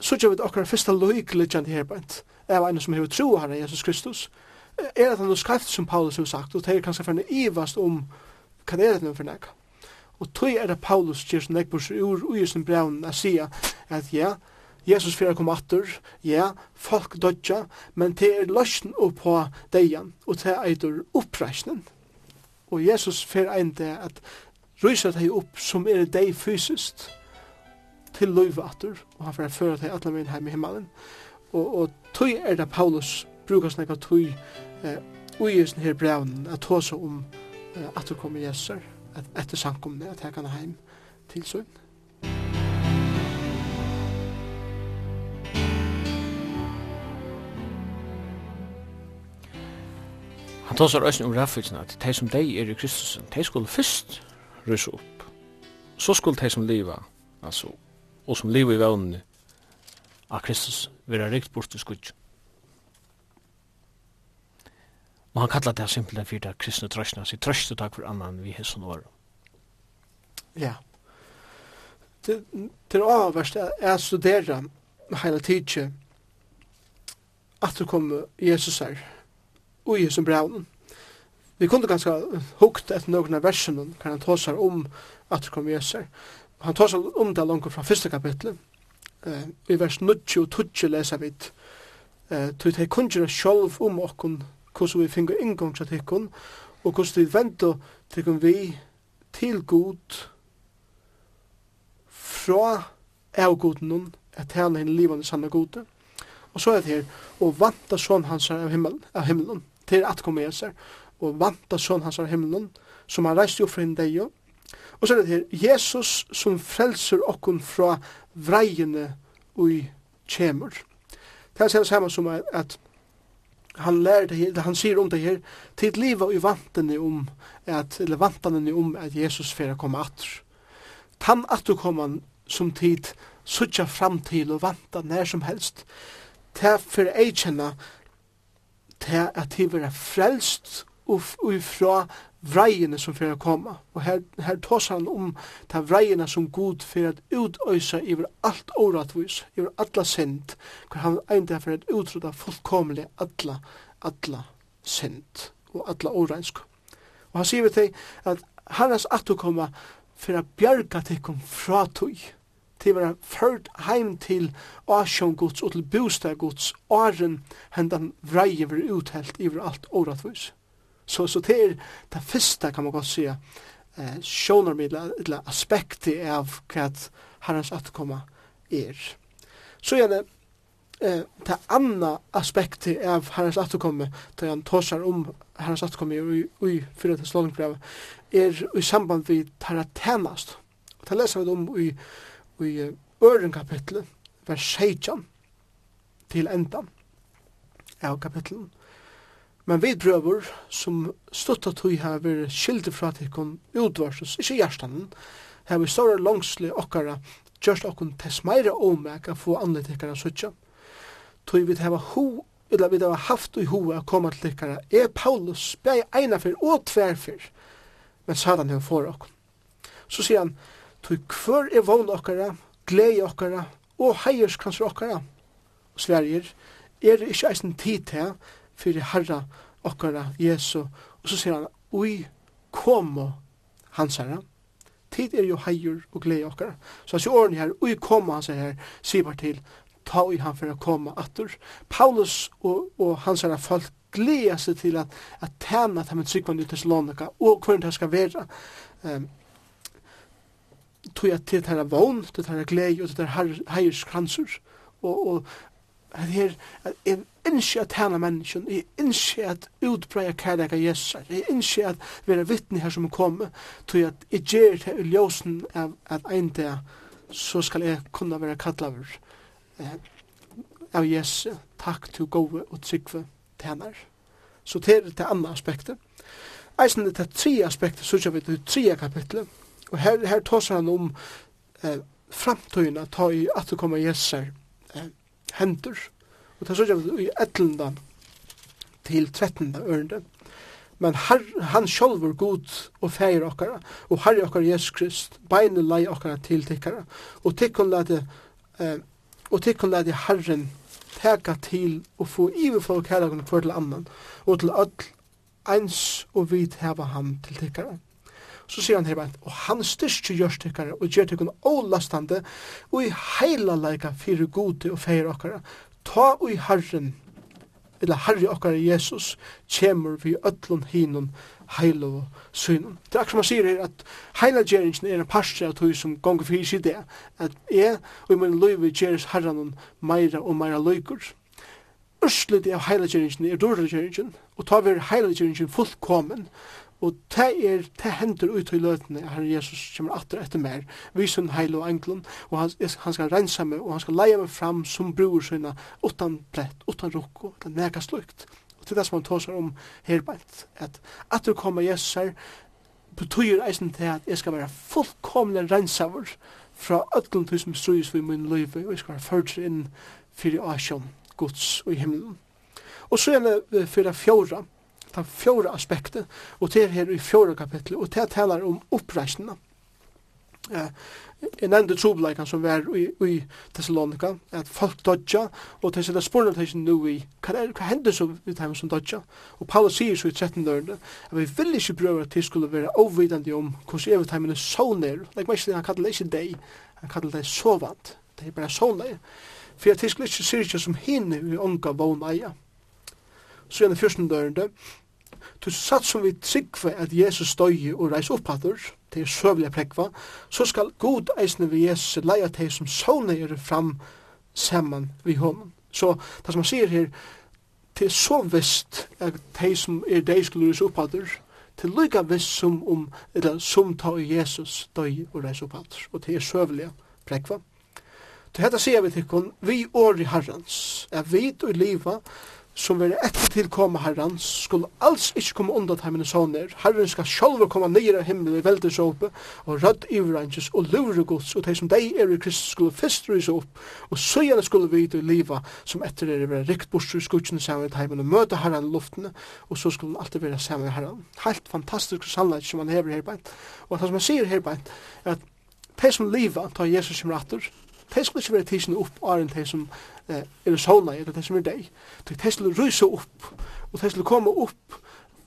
så gjør vi det akkurat første loik liggende her bænt, av en som tru tro herre Jesus Kristus, er at han har skreift som Paulus har sagt, og det er kanskje fyrir ivast om hva er det for nekka. Og tog er det Paulus gjør som nekburs ur ui sin braun a sia at ja, Jesus fyrir kom attur, ja, folk dodja, men det er løsjen opp på deian, og det eitur oppreisnen. Og Jesus fyrir ein det at rysa deg opp som er deg fysiskt til løyve atur, og han fyrir fyrir deg atla min heim i himmelen. Og, og tøy er det Paulus brukar snakka tøy eh, ui i her brevnen at tåsa om eh, attur kommer Jesus, at etter sankumne, at jeg kan heim til søgn. Han tar seg røysen om raffitsen at de som de er i Kristusen, de skulle først rysa opp. Så skulle de som liva, altså, og som liva i vevnene av Kristus, være rikt bort til skudj. Og han kallar det simpelthen fyrir det kristne trøstna, sier trøstu takk for annan vi hesson år. Ja. Det, det er avverst er studerer heila tidsje at du kommer Jesus her, ui som braunen. Vi kunde ganska hukt etter några versen kan han tåsar om at det kom Jeser. Han tåsar om det langt fra første kapitlet. Uh, I vers 90 og 20 leser vi uh, tog hei kungjere sjolv om okkon hvordan vi finner inngang til tikkun og hvordan vi venter tikkun vi til god fra av avgodnen at tjene henne livande sanne gode. Og så er det her, og vanta sånn hans av himmelen. Av himmelen til at komme Jeser, og vanta sånn hans av himmelen, som han reiste jo fra henne deg jo. Og så er det her, Jesus som frelser okken fra vreiene ui kjemur. Det er det samme som at, at han lærer det her, han sier om det her, til livet i vantene om at, eller vantene om at Jesus fyrir komma att. Tan att du kommer som tid suttja fram til og vanta nær som helst. til fyrir för til at de vera frelst ifra vreiene som fyrir koma. Og her, her tås han om ta vreiene som god fyrir at utøysa iver alt åratvis, iver alla synd, hvor han enda fyrir at utrota fullkomlig alla, alla synd og alla åreinsk. Og han sier vi til at herres atokoma fyrir at bjarga tikkum fra til vera ført heim til asjon Guds og til bostad Guds åren hendan vreie vera uthelt iver alt åratvis. Så, så det er det første kan man godt si, eh, sjånarmidla eller aspektet av hva herrens atkomma er. Så gjerne eh det andre aspekti av herrens atkomma, da han tåsar om herrens atkomma i i fyrir til Slåningbrevet, er i samband við taratennast. Og Det leser vi om i i øren kapitlet, vers 16, til endan av kapitlet. Men vi prøver, som stått at vi har vært skilde fra til kun utvarses, ikke hjertanen, har vi større langslig okkara, gjørst okkun tess meira omek a få anletikkara suttja. Tøy vi hava hu, eller vi hava haft i hoa koma til tikkara, er Paulus bei eina fyr og tverfyr, men satan hefur for okkun. Så sier han, Tog kvör er vogn okkara, glei okkara og heierskanser okkara. Og Sverige er det ikke eisen tid til fyrir herra okkara Jesu. Og så sier han, ui komo hans herra. Tid er jo heier og glei okkara. Så hans årene her, ui komo hans herra, sier bare til, ta ui han for å komme atur. Paulus og, og hans herra folk gleda seg til at, at tæna at han er tryggvann i Thessalonika og hvordan det skal være. Um, tog at til denne vogn, til denne glei og til denne heiers kransur Og, og at her, at jeg innskje at tjene menneskjen, jeg innskje at utbreia kærlega Jesus, jeg innskje at vera vittni her som kommer, tog at jeg gjer til i ljósen av at ein dag så skal jeg kunna vera kallaver eh, av Jesus, takk til gode og tryggve tjener. Så det er det andre aspektet. Eisen det er tre aspektet, så kjører vi til tre kapitlet, Og her, her tåsar han om eh, framtøyna, ta i at det kommer jesser eh, hendur. Og det er sånn i etlenda til 13. ørende. Men her, han sjálfur god og feir okkara, og herri okkara Jesus Krist, beinu lei okkara til tikkara, og tikkun lade, eh, og tikkun lade herren teka til og få iverfå kærlagun hver til annan, og til öll eins og vit heva han til tikkara så sier han her og han styrkje gjørstikkare og gjør tikkun ålastande og i heila leika fyrir gode og feir okkara. Ta og i herren, eller herri okkara Jesus, kjemur vi öllun hinun heila og synun. Det er akkur man sier her at heila gjerringen er en parstre av tog som gonger fyrir sig det, at jeg og i min løyvi gjerrings herran meira og meira løykur. Ørslet av heila gjerringen er dårlig gjerringen, og ta vi heila gjerringen fullkommen, Og det er, det hender ut i løtene, Herre Jesus kommer atter etter mer, viser en heil og englun, og han, han skal rensa meg, og han skal leie meg fram som bror sinna, utan plett, utan rukko, det er nega slukt. Og til det som han tåsar om herbeint, at atter koma Jesus her, betyr eisen til at jeg skal være fullkomlig rensaver fra ötlund því som strúis vi min løyvi og jeg skal være fyrir inn fyrir asjon, gods og i himmelen. Og så er det fyrir fjóra, den fjore aspektet, og det er her i fjore kapitlet, og det taler om oppreisningene. Eh, jeg nevnte trobeleikene som var i, i Thessalonika, at folk dodja, og det er spurning til nå i, hva, er, hva hender så vidt dem som dodja? Og Paulus sier så i 13 dørene, at vi vil ikke prøve at det skulle være overvidende om hvordan evig evigt er så nær, like meg ikke han kallar det ikke deg, han kallar det sovant, det er bare så nær, for at de skulle ikke sier ikke som hinne i unga vågn eia. Så gjerne 14 dørene, Du satt som vi tryggve at Jesus støye og reis opphattur, det er søvlig prekva, så skal god eisne vi Jesus leia teg som sånne er fram saman vi honom. Så det som han sier her, det er så visst at de som er de skulle reis opphattur, til lykka visst som om, eller som ta Jesus døy og reis opphattur, og det er søvlig prekva. Til hetta sier vi til kun, vi år i herrens, er vi i liva, som vil etter til komme herren, skulle alls ikke komme undan heimene såner. Herren skal sjálfur komme nyer av himmelen i veldes åpe, og rødt ivrangis og lure gods, og de som de er i Kristus skulle fyrst rysa opp, og søgjane skulle vite i liva, som etter er være rikt bors i skutsjene saman i heimene, møte herren i luftene, og så skulle han alltid være sammen med herren. Helt fantastisk sannleik som han hever her beint. Og det som han sier her beint, er at de som liva, tar Jesus som ratter, de skulle ikke være tidsen opp, og er enn de som eh, er sauna, eller det som er deg. Så det skulle rysa opp, og det skulle komme opp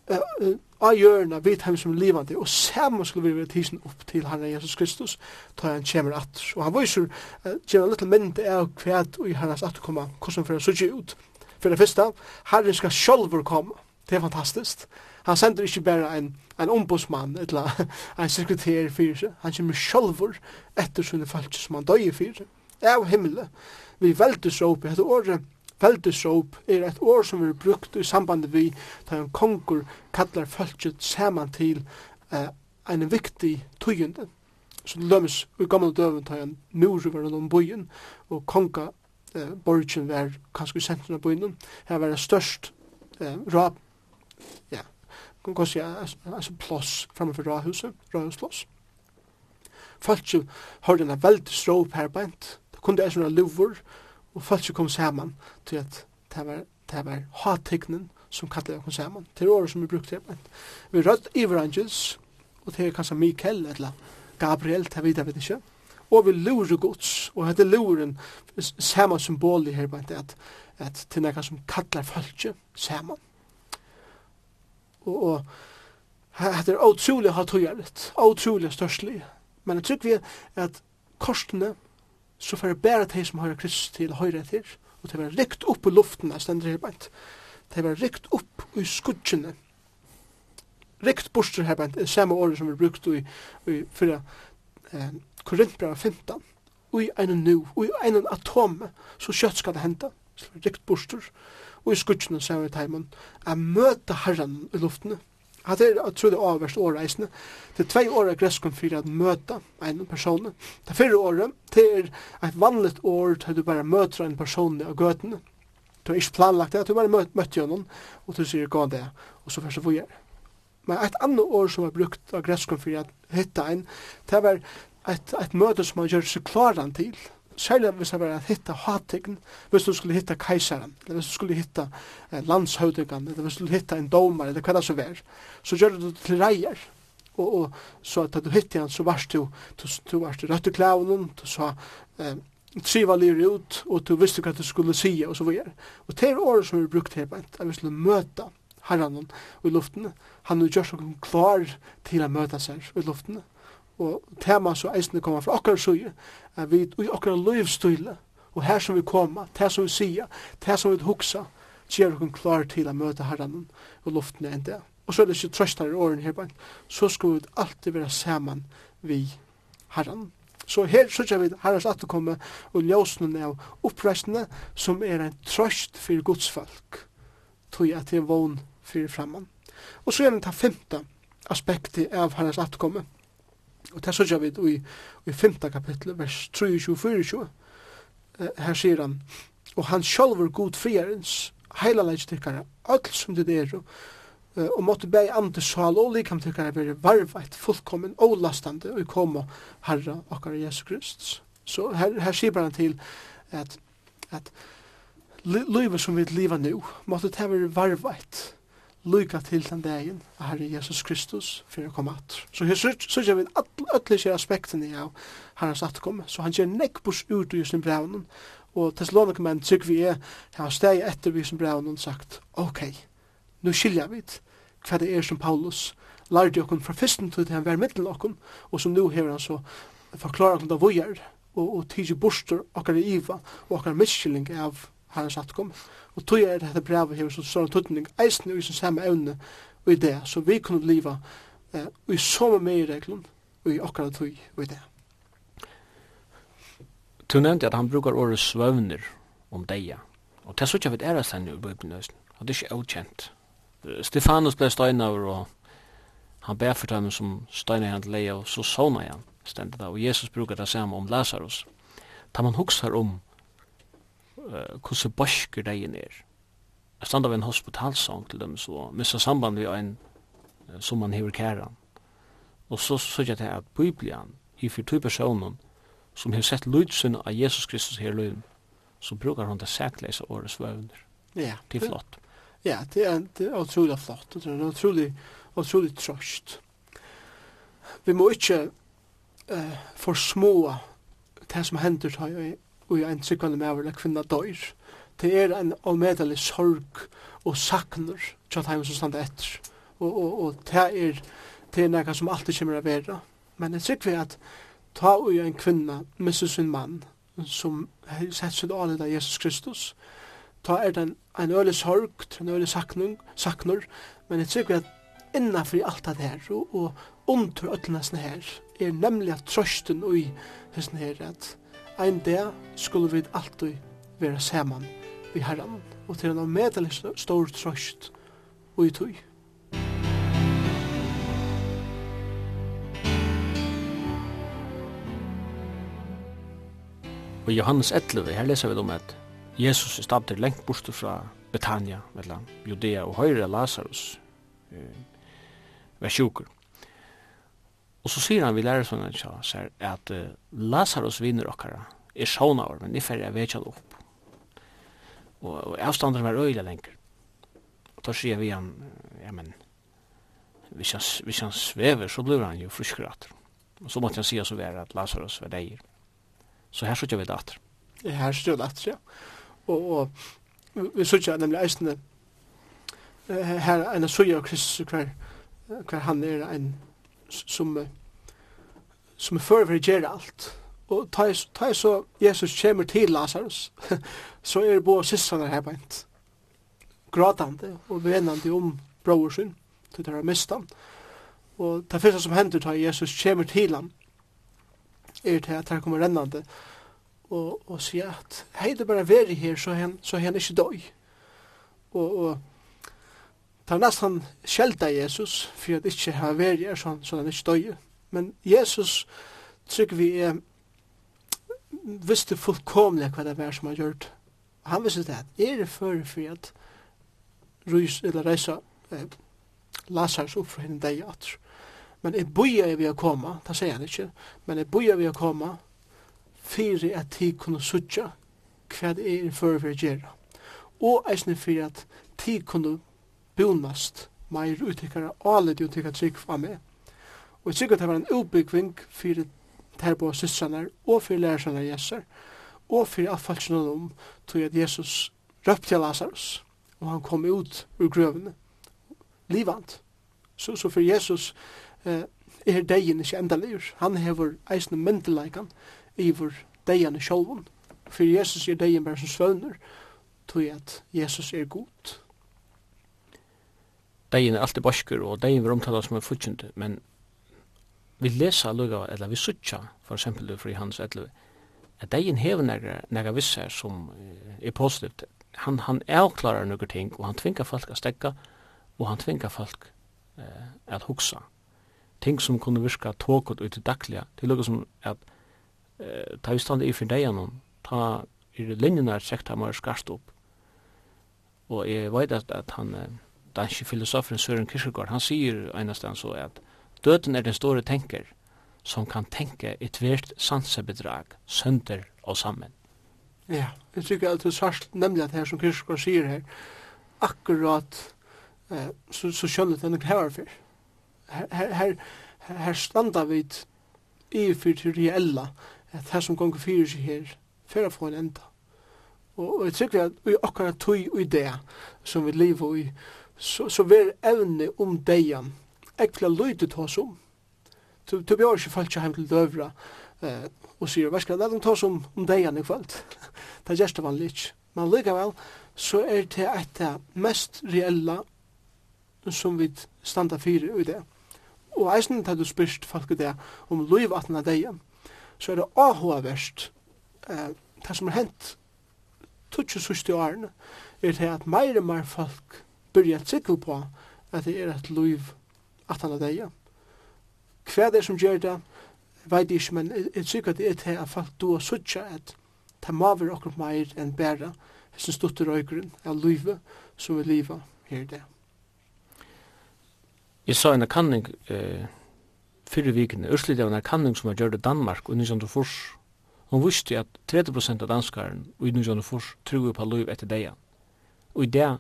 eh, av hjørna vid hem som er livande, og saman skulle vi være tisen opp til Herren Jesus Kristus, ta han kommer at. Og han viser, eh, gjerne litt mende av kvæd og i Herrens atterkomma, hvordan for han sutje ut. For det første, Herren skal sjolver komme, det er fantastisk. Han sender ikke bare en, en ombudsmann, eller en sekretær fyrir seg. Han kommer sjolver etter sånne folk som han døyer fyrir seg. Av himmelen vi veldesåp, dette året veldesåp er et år som vi brukt i samband vi da en konkur kallar fölkjet saman til uh, en viktig tøyende. Så det lømmes i gamle døven da en mur var noen byen, og konga uh, borgen var kanskje i sentrum av byen, her var det størst uh, rap, ja, kan gå seg altså plås framfor rahuset, rahusplås. Fölkjet hørte en veldig her bænt, kom det er sånne luvor, og folk kom saman til at det var, det var hattegnen som kallet kom saman, er året som vi brukte det. Vi rødt ivrangels, og det er kanskje Mikael eller Gabriel, det vet jeg vet ikke, og vi lurer gods, og hette luren, samme symbol i her, at, at det er noe som kallar folket saman. Og, og Det er utrolig hattøyarligt, utrolig størstlig, men jeg tror vi at korsene, så får det bare de som har Kristus til høyre etter, og det var rikt opp i luften, jeg stender her beint. Det var rikt opp i skudgjene. Rikt borster her beint, det samme året som vi brukte i, i fyrra eh, Korintbrevet 15, og i en nu, og i en atom, så kjøtt skal det hente, rikt borster, og i skudgjene, sier vi til heimen, jeg møter herren i luftene, Hatt er, jeg tror det er avverst åreisende. Det er tvei åra gresskom for å møte en person. Det er fyrre året, det er et vanligt år til du bare møter en person av gøtene. Du har ikke planlagt det, du bare møt, møtt gjennom, og du sier gå det, og så først vi er. Men et annet år som er brukt av gresskom for å hitte en, det er et, et møte som man gjør seg klaran til, særlig hvis det var at hitta hattikn, hvis du skulle hitta kajsaren, eller hvis du skulle hitta eh, landshøvdingan, eller hvis du skulle hitta en domar, eller hva det så var, så gjør du det til reier. Og, og så at du hitti han, så varst du, du, du varst du rødt i klævnen, du sa eh, triva lyr ut, og du visste hva du skulle si, og så videre. Og det er året som vi brukt her, at vi skulle møta herranen i luftene. Han har gjort seg klar til å møta seg i luftene og tema så eisne koma fra okkar suje, er vi i okkar løyvstøyle, og her som vi koma, det som vi sia, det som vi huksa, gjør okkar klar til a møte herran og luftene enn det. Og så er det ikke trøstar i åren her, så skal vi alltid være saman vi herran. Så her sykja vi herrens komme og ljósnum av oppreisnene som er en trøst for gudsfolk, tog at det er vogn fyrir framman. Og så er det ta femte aspektet av herrens komme, Og det sørger vi i, i 5. kapittel, vers 23-24. Her sier han, og han sjálfur god friarens, heila leikstikkara, öll som det er, og måtte bei ande sal og likam tikkara vere varvait, fullkommen, olastande, og koma herra okkar Jesu Krist. Så her, her sier han til at, at livet som vi lever nu, måtte det være varvait, lykka til den dagen av Herre Jesus Kristus for å komme at. Så her sørger vi alle disse aspektene av Herrens atkomme. Så han gjør nekkbors ut i sin brevnen, og Thessalonikemenn tykker vi er, han steg etter vi sin brevnen sagt, ok, nu skiljer vi hva det er som Paulus lærte okkur fra fyrsten til han var mittel okkur, og som nu hever han så forklarer okkur da vojer, og, og tidsi bostur okkar i iva, og okkar miskilling av Herrens atkomme. Og tog er dette brevet her som står en tøtning, eisen i sin samme evne og i det, så vi kunne liva eh, i samme med i reglun og i akkurat tog og i det. Du nevnte at han brukar året svøvner om deia, og det er så ikke vi er det nu i Bibelen, og det er ikke avkjent. Stefanus ble støynaver og han ber for dem som støyna han til leia og så såna han stendet da, og Jesus brukar det samme om Lazarus. Da man huksar om hvordan borsker degen er. Jeg standa ved en hospitalsang til dem, så missa samband vi en som man hever kæran. Og så sier jeg til at Biblian, i for to personen, som har sett lydsen av Jesus Kristus her løyen, så brukar han det sækleis av årets. Ja. Det er flott. Ja, det er, det er utrolig flott. Det er utrolig, utrolig trøst. Vi må ikke uh, forsmå det som hender til og en tryggvande med eller kvinna døyr. Det er en allmedelig sorg og sakner til at heimen som standa etter. Og, og, og det er, det er nekka som alltid kommer å være. Men jeg tryggvi at ta ui en kvinna misser sin mann som sett sin alit av Jesus Kristus. Ta er den en, øle sorg, en øle saknung, saknar men jeg tryggvi at innanfor alt det her og, og under öllnesen her er nemlig at trøsten ui hessen her at ein dag skulle vi alltid være saman vi herran, og til en medelig stor trøst og i tøy. Og i Johannes 11, her leser vi om at Jesus er stadig lengt bort fra Betania, mellom Judea og Høyre Lazarus, eh, var sjuker. Og så sier han vi lærer sånn at uh, Lazarus vinner okkara er sjånaver, men jeg ferdig er vekjan opp. Og, og avstanderen var øyla lenger. Og da sier vi han, ja men, hvis han, hvis han svever så blir han jo fruskrat. Og så måtte han sier så være at Lazarus var deir. Så her sier vi det atter. Ja, Her sier vi det atter, ja. Og, og vi sier nemlig eisende her er en søye av Kristus hver, hver han er en som som för för ger allt. Och ta ta så Jesus kommer till Lazarus. så är det bara systrarna här på ett. Gråtande och vänande om brorsen till det har mistan. Och det första som händer tar Jesus kommer till han. Är det att han kommer rännande och och säger att hej det bara veri här så han, så han är inte död. Och och Det er nesten sjelda Jesus, for at ikke har vært her, sånn, så han ikke døye. Men Jesus, trygg vi er, visste fullkomlig hva det var som han gjort. Han visste det, at er det før for at rys, eller reisa eh, Lazarus opp fra henne deg at. Men jeg boja vi å komme, det sier han ikke, men jeg boja vi å komme, for at de kunne sutja hva det er før for å gjøre. Og eisne for at de kunne bunast meir og tykkara álit og tykkara trygg av meg. Og jeg tykkara det var en utbyggving fyrir terbo og systranar og fyrir lærersanar jesser og fyrir alt falskjønnen om tog at Jesus røpte Lazarus og han kom ut ur grøvene livant. Så, så fyrir Jesus eh, er degin ikke endaligur. Han hever eisne myndeleikan iver degin i sjolvun. Fyrir Jesus er degin bare som svøvner tog at Jesus er god deien er alltid borskur, og deien vil omtala som med fudgjende, men vi lesa lukka, eller vi sutja, for eksempel fri hans etter, at deien hever nega, nega vissar som er positivt. Han, han avklarar nokkur ting, og han tvingar folk a stekka, og han tvingar folk eh, at hugsa. Ting som kunne virka tåkot ut i dagliga, til lukka som at eh, ta vistand i fyrir deian, ta i linjina er trekt, ta skarst opp. Og jeg veit at, at han, eh, danske filosofen Søren Kierkegaard, han sier einastan så at døden er den store tenker som kan tenke et hvert sansebedrag sønder og sammen. Ja, jeg tykker alltid sørst nemlig at her som Kierkegaard sier her, akkurat eh, så, så skjønner det noe her for. Her, her, her standa vi i for til reella, at her som gonger fyrir seg her, fyrir å få en enda. Og, og jeg tykker at vi akkurat tog i det som vi lever i, så, så ver evne om deian, ekla løytet ta som to to bjør ikke folk hjem til døvra eh, og sier, hva skal jeg ta som om deian i kvöld? det er gjerst vanlig ikke. Men likevel, så er det et av mest reella som vi standa fyrir i det. Og eisen til du spyrst folk det om løyvatna deian, så er det ahoa verst eh, det som har hent 20-60 årene, er det at meir og meir folk byrja trygg på at det er et liv at han er deg. Hva er det som gjør det, veit ikke, men jeg trygg at det er til at folk du har suttja at det må være okkur meir enn bæra hos en stutter røygrunn av livet som vi liva her det. Jeg sa en kanning eh, fyrir vikene, Ørslidig av en kanning som var gjør i Danmark og 1940 Hun visste at 30% av danskaren og i 1940 tror på liv etter deia. Og i det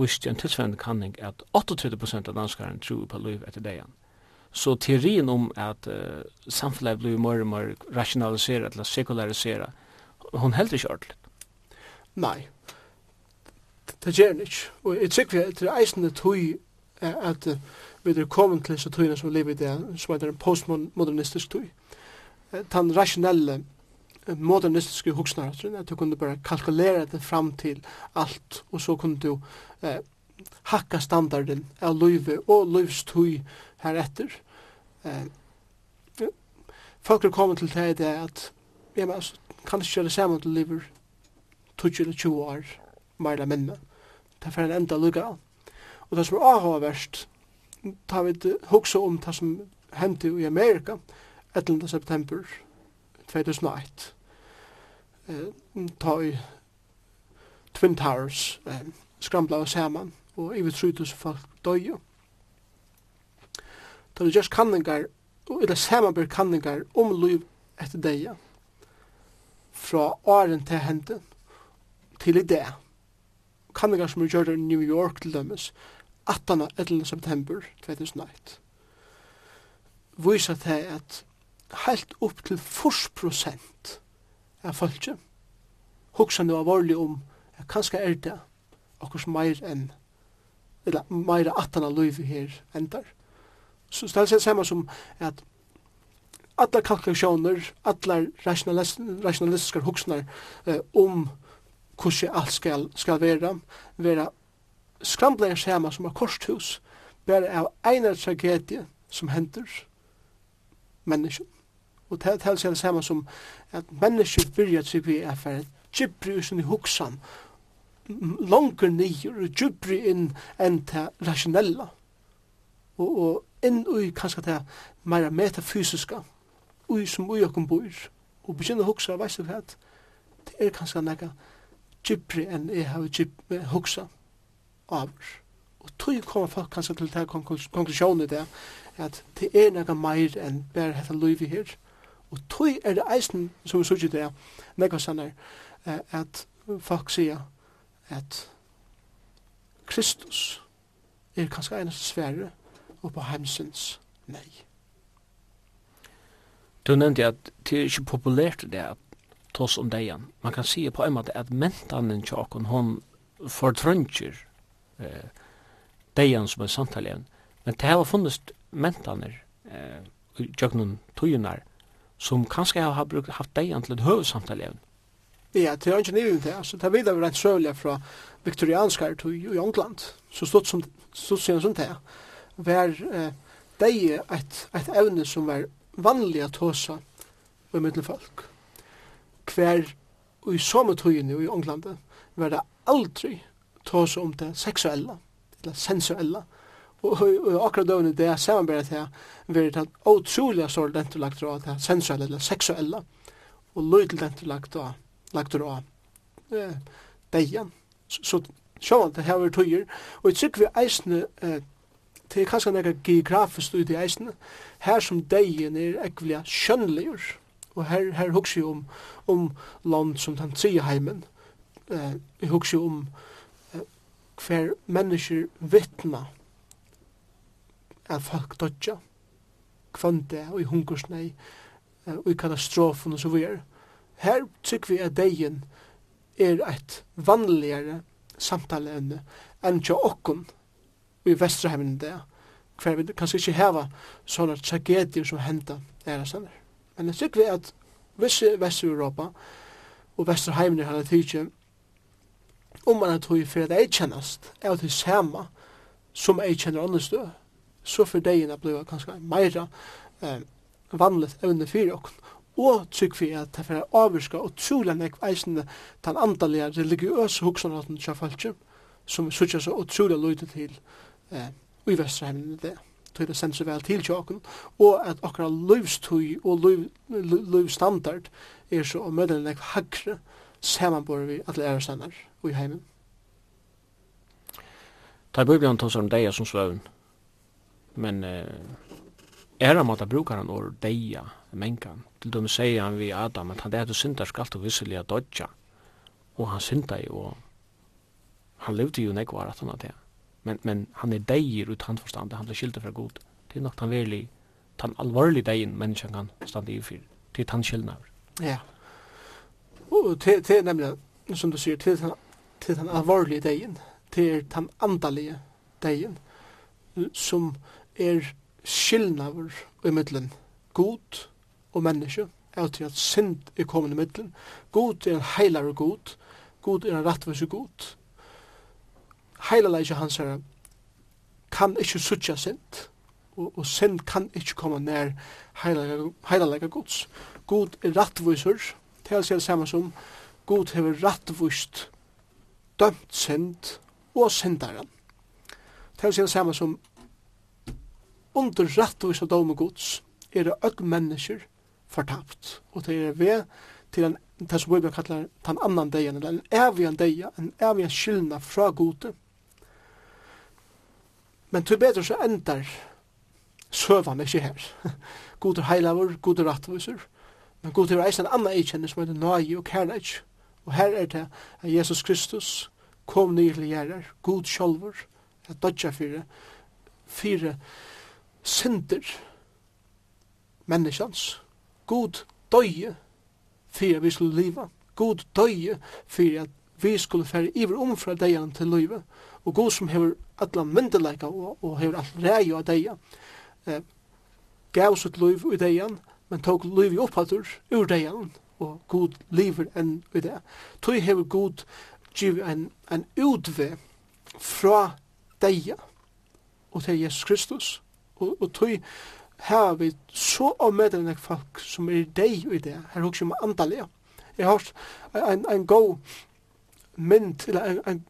visste en tilsvarende kanning at 38% av danskaren tror på liv etter dagen. Så teorien om at uh, samfunnet blir mer og mer rasjonaliseret eller sekulariseret, hun heldur ikke ordentlig. Nei, det gjør han ikke. Og jeg tykker vi til eisende tog at uh, vi er kommet til disse togene som lever i det, som er en postmodernistisk tog. Den rasjonelle modernistiske hoksnar, at du kunne bare kalkulera det fram til alt, og så kunne du eh, hakka standarden av løyve og løyvstøy heretter. Eh, folk er kommet til det at jeg men, altså, kan ikke gjøre det samme til livet 20-20 år mer eller mindre. Det er en enda lukka. Og det som er avhåverst, tar vi det hugsa om det som hendte i Amerika 11. september 2001 ta i Twin Towers eh, skrambla skramla saman og i yfir 3000 folk døy. Da det gjørs kanningar, og det samanbyr kanningar om liv etter deia, fra åren til hente til i det. Kanningar som er gjør i New York til dømes, 18. 11. september 2001, viser til at helt opp til 40 prosent av fölkje. Hugsa nu avorlig om at kanskje er det okkurs meir enn eller meira atan av liv her endar. Så det er det samme som at alla kalkulasjoner, alla rationalist, rationalistiskar hugsnar eh, om hvordan alt skal, skal være, være skramblare saman som er korsthus, bare av einar tragedie som hender menneskene. Og det er det samme som at mennesker byrjar til vi er for djibri og sin huksan langer nyer og djibri inn enn til rasjonella og, og inn ui kanskje til mer metafysiska ui som ui okkur bor og begynner å huksa, veist du hva det er kanskje nekka djibri enn jeg har huksa avr og tog kommer folk kanskje til det konklusjonen i det at det er nekka meir enn bare hetta luivi her. Og tøy er det eisen som vi sier det, nekva sannar, at folk sier at Kristus er kanskje eneste sverre og på heimsins nei. Du nevnte at det er ikke populært det at tås om deian. Man kan si på en måte at mentanen tjåkon, hon fortrøntjer eh, deian som er samtalen. Men det har funnest mentaner eh, tjokon tøyunar som kanskje har brukt haft deg til et høvesamtale evne. Ja, det er ikke nivå til, Altså, det er videre vi rent søvlig fra viktoriansk her til i England, så stod som, stod som, som det, var eh, det et, et evne som var vanlig at håsa med middelfolk. Hver og i samme tøyene i England var det aldri tås om det seksuella, eller sensuella, og akkurat døgnet det er samarbeid til verit et utrolig sår lentelagt av det sensuelle eller seksuelle. Og løyd lentelagt av lagt av degen så sjåan det her er tøyer. Og jeg tykker vi eisne det er kanskje nekka geografisk ut i eisne her som degen er ekvelia kjønnligur og her, her huks jo om, om land som den tredje heimen. Eh, jeg huks jo om hver mennesker vittna at folk dodja kvante og i hungersnei og i katastrofen og så videre. Her tykker vi at deien er et vanligere samtaleevne enn til okken i Vesterheimen det, hver vi kanskje ikke heva sånne tragedier som henda er stender. Men jeg tykker vi at visse Vest-Europa og Vesterheimen er hele om man er tog for at jeg kjennast er det samme som jeg kjenner andre støy så for degen er blevet kanskje meira eh, vanligt evne fyrir okken. Og trygg for at det er avvirska og trolig nek eisende den andalige religiøse hoksanraten til falskjum som vi sutja så utrolig løyde til eh, i Vesterheimen det til det sendt seg vel til tjokken, og at akkurat løyvstøy og løyvstandard er så å møte nek hagre samanbore vi alle ærestannar og i heimen. Ta i Bibelen tås om deg som svøvn, Men eh, ära mata brukar han or deja menkan Till dem säger han vi Adam att han det syndar skall och visseliga dodja. Och han syndar ju och han levde ju nekvar att han det. Men, men han är dejer ut handförstande, han blir skyldig för god. Det är något han verlig, han alvorlig dejen människan kan standa i för. Det han tandskillnader. Ja. Og til, til nemlig, som du sier, til, til den alvorlige dejen, til den andalige dejen, som er skilnaver i middelen god og menneske, er til at synd er kommet i middelen. God er en heilare god, god er en rattvise god. Heilaleisje hans her kan ikkje sutja synd, og, og synd kan ikkje komme nær heilare gods. God er rattviser, til seg samme som God hever rattvist dømt synd og syndaren. Til seg samme som under rettvisa dom gods er det øgn mennesker fortapt. Og det er ved til en, det som Bibelen kallar den annan deien, eller en evian deia, en evian skyldna fra gode. Men til bedre så endar søvan ikke her. Gode heilavur, gode rattvisur, men gode er eisen anna annan som er nøye og kærleik. Og her er det at Jesus Kristus kom nyr til gjerar, god sjolvur, at dodja fyrir, fyrir synder menneskans. God døye for at vi skulle liva. God døye for at vi skulle fære iver om fra deian til liva. Og God som hever alla myndelæka og, og hever all rei av deian. Eh, gav sitt liv i deian, men tok liv i opphattur ur deian. Og God lever enn i det. Tøy hever God giv en, en utve fra deia, og til Jesus Kristus og, og tøy her vi så avmedelig folk som er deg i det, her hos om andalega. Jeg har en, en god mynd, eller en, en,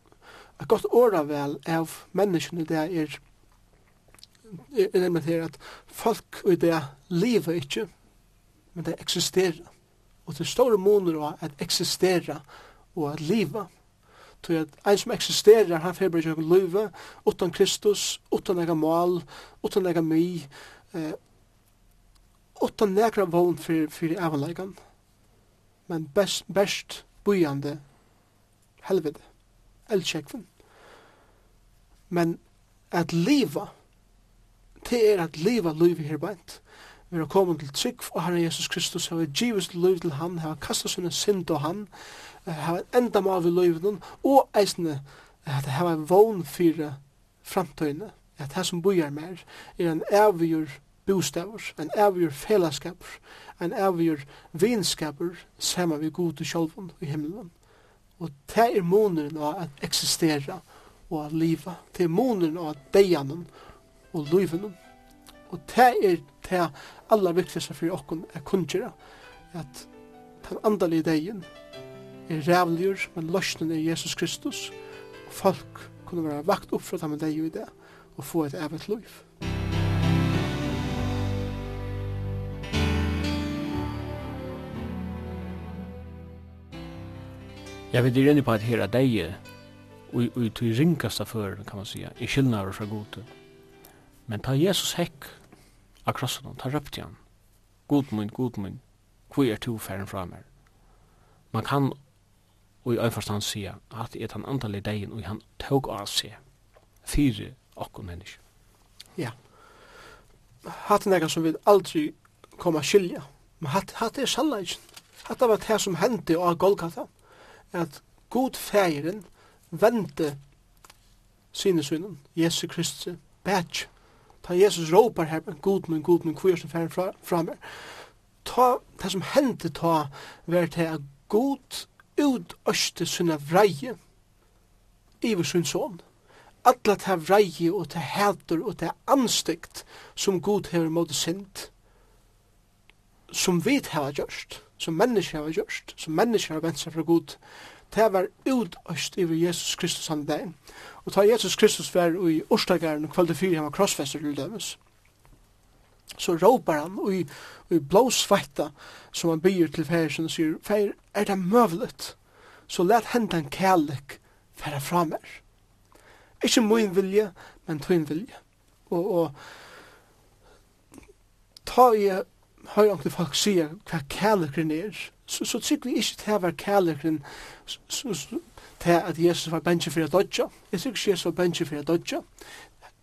en godt åravel av menneskene det er, er nemlig her at folk i det lever ikke, men det eksisterer. Og det er store måneder av at eksistera og at liva. Tog at ein som eksisterer, han feber ikke noen løyve, utan Kristus, utan ega mål, utan ega my, eh, utan nekra vogn for, for evanlegan, men best, best bujande helvede, eldsjekven. Men at liva, det er at liva liv her beint. Vi har kommet til trygg for Herren Jesus Kristus, og vi har givet liv til han, har kastet sinne synd og han, og hava enda mal við lívinum og eisne at hava vogn fyrir framtøyne, at det som bújar mer er en avgjur bostavur, en avgjur felaskapur, en avgjur vinskapur sema vi god til sjolvun i himmelen. Og det er måneren av at eksistera og at liva. Det er måneren av at deianen og livanen. Og det er det aller viktigste for okken er kunnkjera at den andalige deien er rævligur, men løsnen er Jesus Kristus, og folk kunne være vakt opp fra dem og deg i det, og få et evigt liv. Jeg vet ikke på at her er deg, og i tog ringkasta før, kan man sija, i kylnaver fra gode. Men ta Jesus hekk av krossen, ta røpte han. God mun, god mun, hvor er to færen fra meg? Man kan og i øynforstand sier at det er den antallet degen og han tog av seg fire okkur mennesker. Ja. Hatt er nekka som vi aldri koma skilja. Men hatt, hatt er sannleikjen. Hatt var det som hendi av Golgata. At god feiren vende sinesynen, Jesu Kristi, bætj. Ta Jesus råpar her, god min, god min, hvor er som feiren fra, fra meg. Ta, det som hendi ta, var det at god ut øste sinne vreie iver sin son. Alla ta vreie og ta hætur og ta anstykt som god hever mot sint, som vi hava gjørst, som mennesker hava gjørst, som mennesker hava venstre fra god, ta var ut øst iver Jesus Kristus han dag. Og ta Jesus Kristus var i orsdagaren og kvalitet fyrir han var krossfester til dømes så råpar han og i, i blåsfætta som han byr til færen og sier, færen, er det møvlet? Så let hendan kærlek færa fra mer. Ikke min vilje, men tøyn vilje. Og, og ta i høyre omkring folk sier hva kærlekren er, så, så tykker vi ikke til å være kærlekren til at Jesus var bensje for å dodja. Jeg tykker ikke Jesus var bensje for å dodja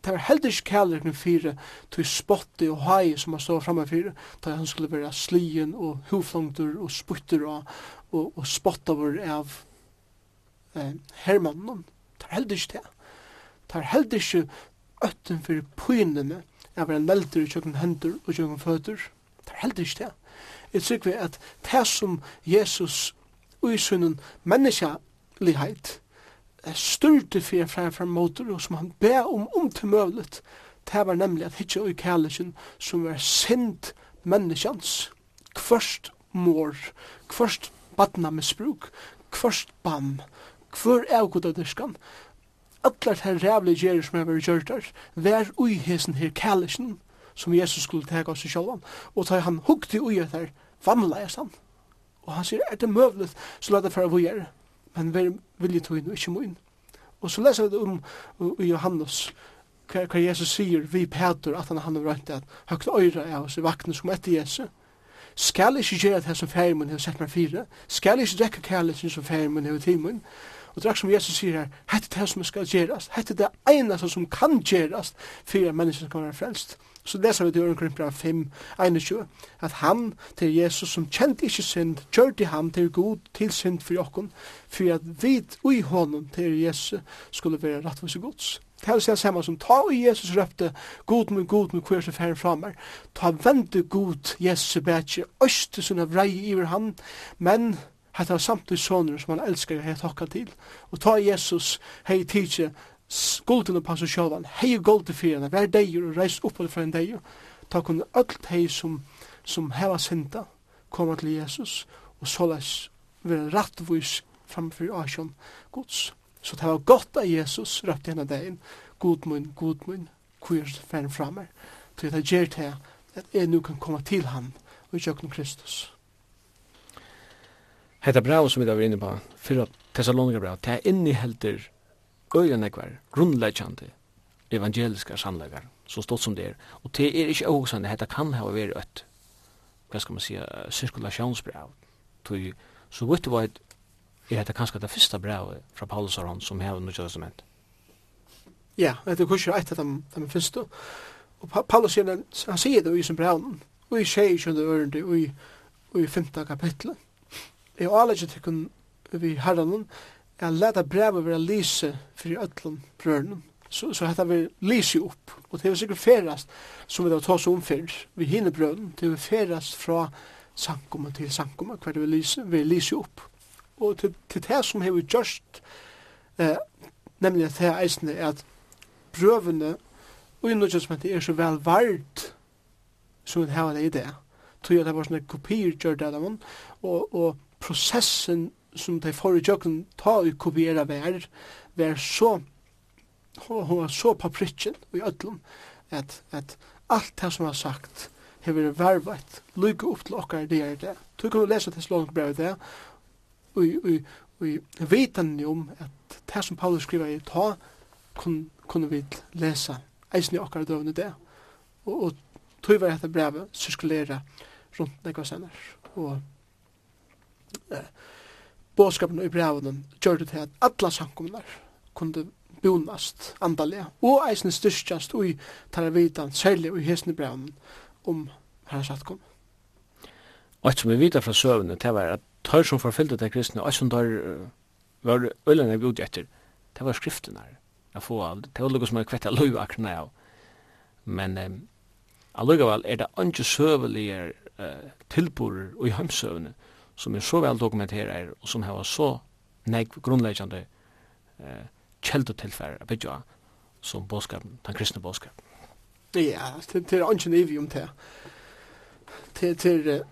det var heller ikke kærlighet fire til spotte og hei som han stod fremme fire, da han skulle være slien og hovflongter og sputter og, og, og spotte over av eh, hermannen. Det var heller ikke det. Det var heller ikke øtten for pynene av en lelter i kjøkken hender og kjøkken føtter. Det var heldig ikke det. Jeg tror vi at det som Jesus og i sunnen menneskelighet styrte fyrir fra fra motor og som han be om om til møvlet det var nemlig at hitje og kærleken som var sint menneskjans kvørst mor kvørst badna misbruk kvørst bam kvør avgoda dyrskan allar her rævlig gjerri som er vært gjørt der vær ui hesen her kærleken som Jesus skulle tega oss i sjálvan. Og ta han hukti ui etter vamleis han og han sier er det møvlet så la det fara vujere men vær vilje tøyn ikkje moin. Og så leser vi det om i Johannes hva, hva Jesus sier vi Peter at han har rønt at høgt øyre er oss i vakna som etter Jesus. Skal ikkje gjøre det som ferie mun har sett meg fire. Skal ikkje drekke kærlighet som ferie mun har timen. Og det er som Jesus sier her, hette det som skal gjerast, hette det eneste som kan gjerast for at mennesken skal være frelst. Så leser vi til Jørgen Krimpra 5, 21, at han til Jesus som kjente ikke synd, kjørte ham til god til synd for jokken, for at vi ui hånden til Jesus skulle være rettvis og gods. Det er det samme som ta i Jesus røpte, god med god med hver som færre fra meg, ta vente god Jesus bætje, øste sånne er vrei i han, men Hetta samtidig sonen som han elskar hei tokka til. Og ta Jesus hei tidsje skulden på seg sjálvan, hei golde fyrir henne, hver deir og reis upp for en deir, ta kunne öll hei som, som heva synda, koma til Jesus, og såleis vera rattvís framfyr asjon gods. Så det var godt av Jesus røpte henne deien, god mun, god mun, kvir fern framme, til det gjer til at jeg nu kan komme til han, og i Kristus. Hetta brev som vi da var inne på, fyrir Thessalonika brev, det er innihelder øyne nekvar, grunnleggjande evangeliska samlegar, så stått som det er. Og det er ikke åksande, dette kan ha vært et, hva skal man säga, sirkulationsbrev. Tog, så vet du hva et, er dette kanskje det første brevet fra Paulus og han som har nødt testament. Ja, det er kanskje et av dem, dem første. Og Paulus sier, han sier det i sin brev, og i tjej kjønne ørende, og i, femte kapitlet. Jeg har allerede tykken vi herren, jeg leta brevet være lyse for i öllum brørnum. Så, så hetta vi lyse opp. Og det er sikkert ferast, som vi da tar om fyrir, vi hinne brøden, det er ferast fra sankoma til sankoma, hver det vi lyse, vi lyse opp. Og til, til det som har vi gjørst, eh, nemlig at det er eisende, er at brøvene og i noe nødvendig er så vel vart som vi har det i det. Tror jeg det var sånne kopier gjør det av dem, og, og prosessen som de får i jøkken ta og kopiera vær, vær så, hun var så på pritjen i ødlom, at, at alt det som var sagt, hever vervet, lykke opp til okkar det er det. Du kan lese til slåning brev det, og, og, og vitan om at det som Paulus skriver i ta, kun, kunne vi lese eisen i okkar døvende det. Og, og tog var dette brevet sirkulere rundt nekva senere. Og, eh, båskapen i breven gjør det til at alle sankumene kunne bonast andalega og eisen styrstjast ui tar vitan, særlig ui hesne breven om herra satt kom. Og et som vi vita fra søvnene, det var at tør som forfyllte til kristne, og et som tør var øyne vi ut etter, det var skriften her. Jeg få av det, var lukket som jeg kvette løy akkurna av. Men um, allukkevel er det ikke søvelige uh, tilborer og i heimsøvnene som er så vel dokumenterer og som har så nek grunnleggjande eh, kjeldotilfær av bygja som bådskapen, den kristne bådskapen. Ja, det er ikke nivig om det. Det er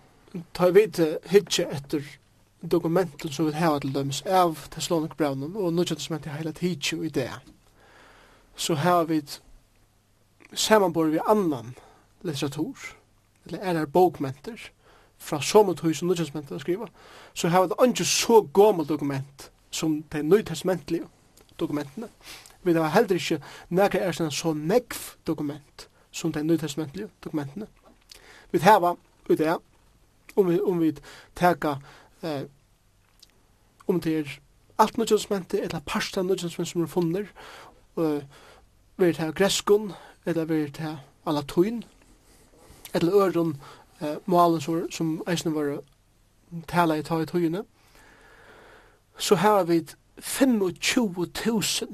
ta vid hitje etter dokumenten som vi har til døms av Thessalonik-brevnen og nødvendig som heter heila hitje i det. Så har vi samanbor vi annan litteratur, eller er her bokmenter, fra som tøy som Nytestamentet skriver, så har det ikke så gammel dokument som de nytestamentlige dokumentene. Vi har heller ikke nægge er så nekv dokument som de nytestamentlige dokumentene. Vi har ut det, om vi, om vi teka eh, om det er alt nytestamentet eller parsta nytestamentet som er funnet, og vi har greskon, eller vi har alatuin, eller øron, eh, malen som, som eisne var tala i ta i tøyene, så har vi 25.000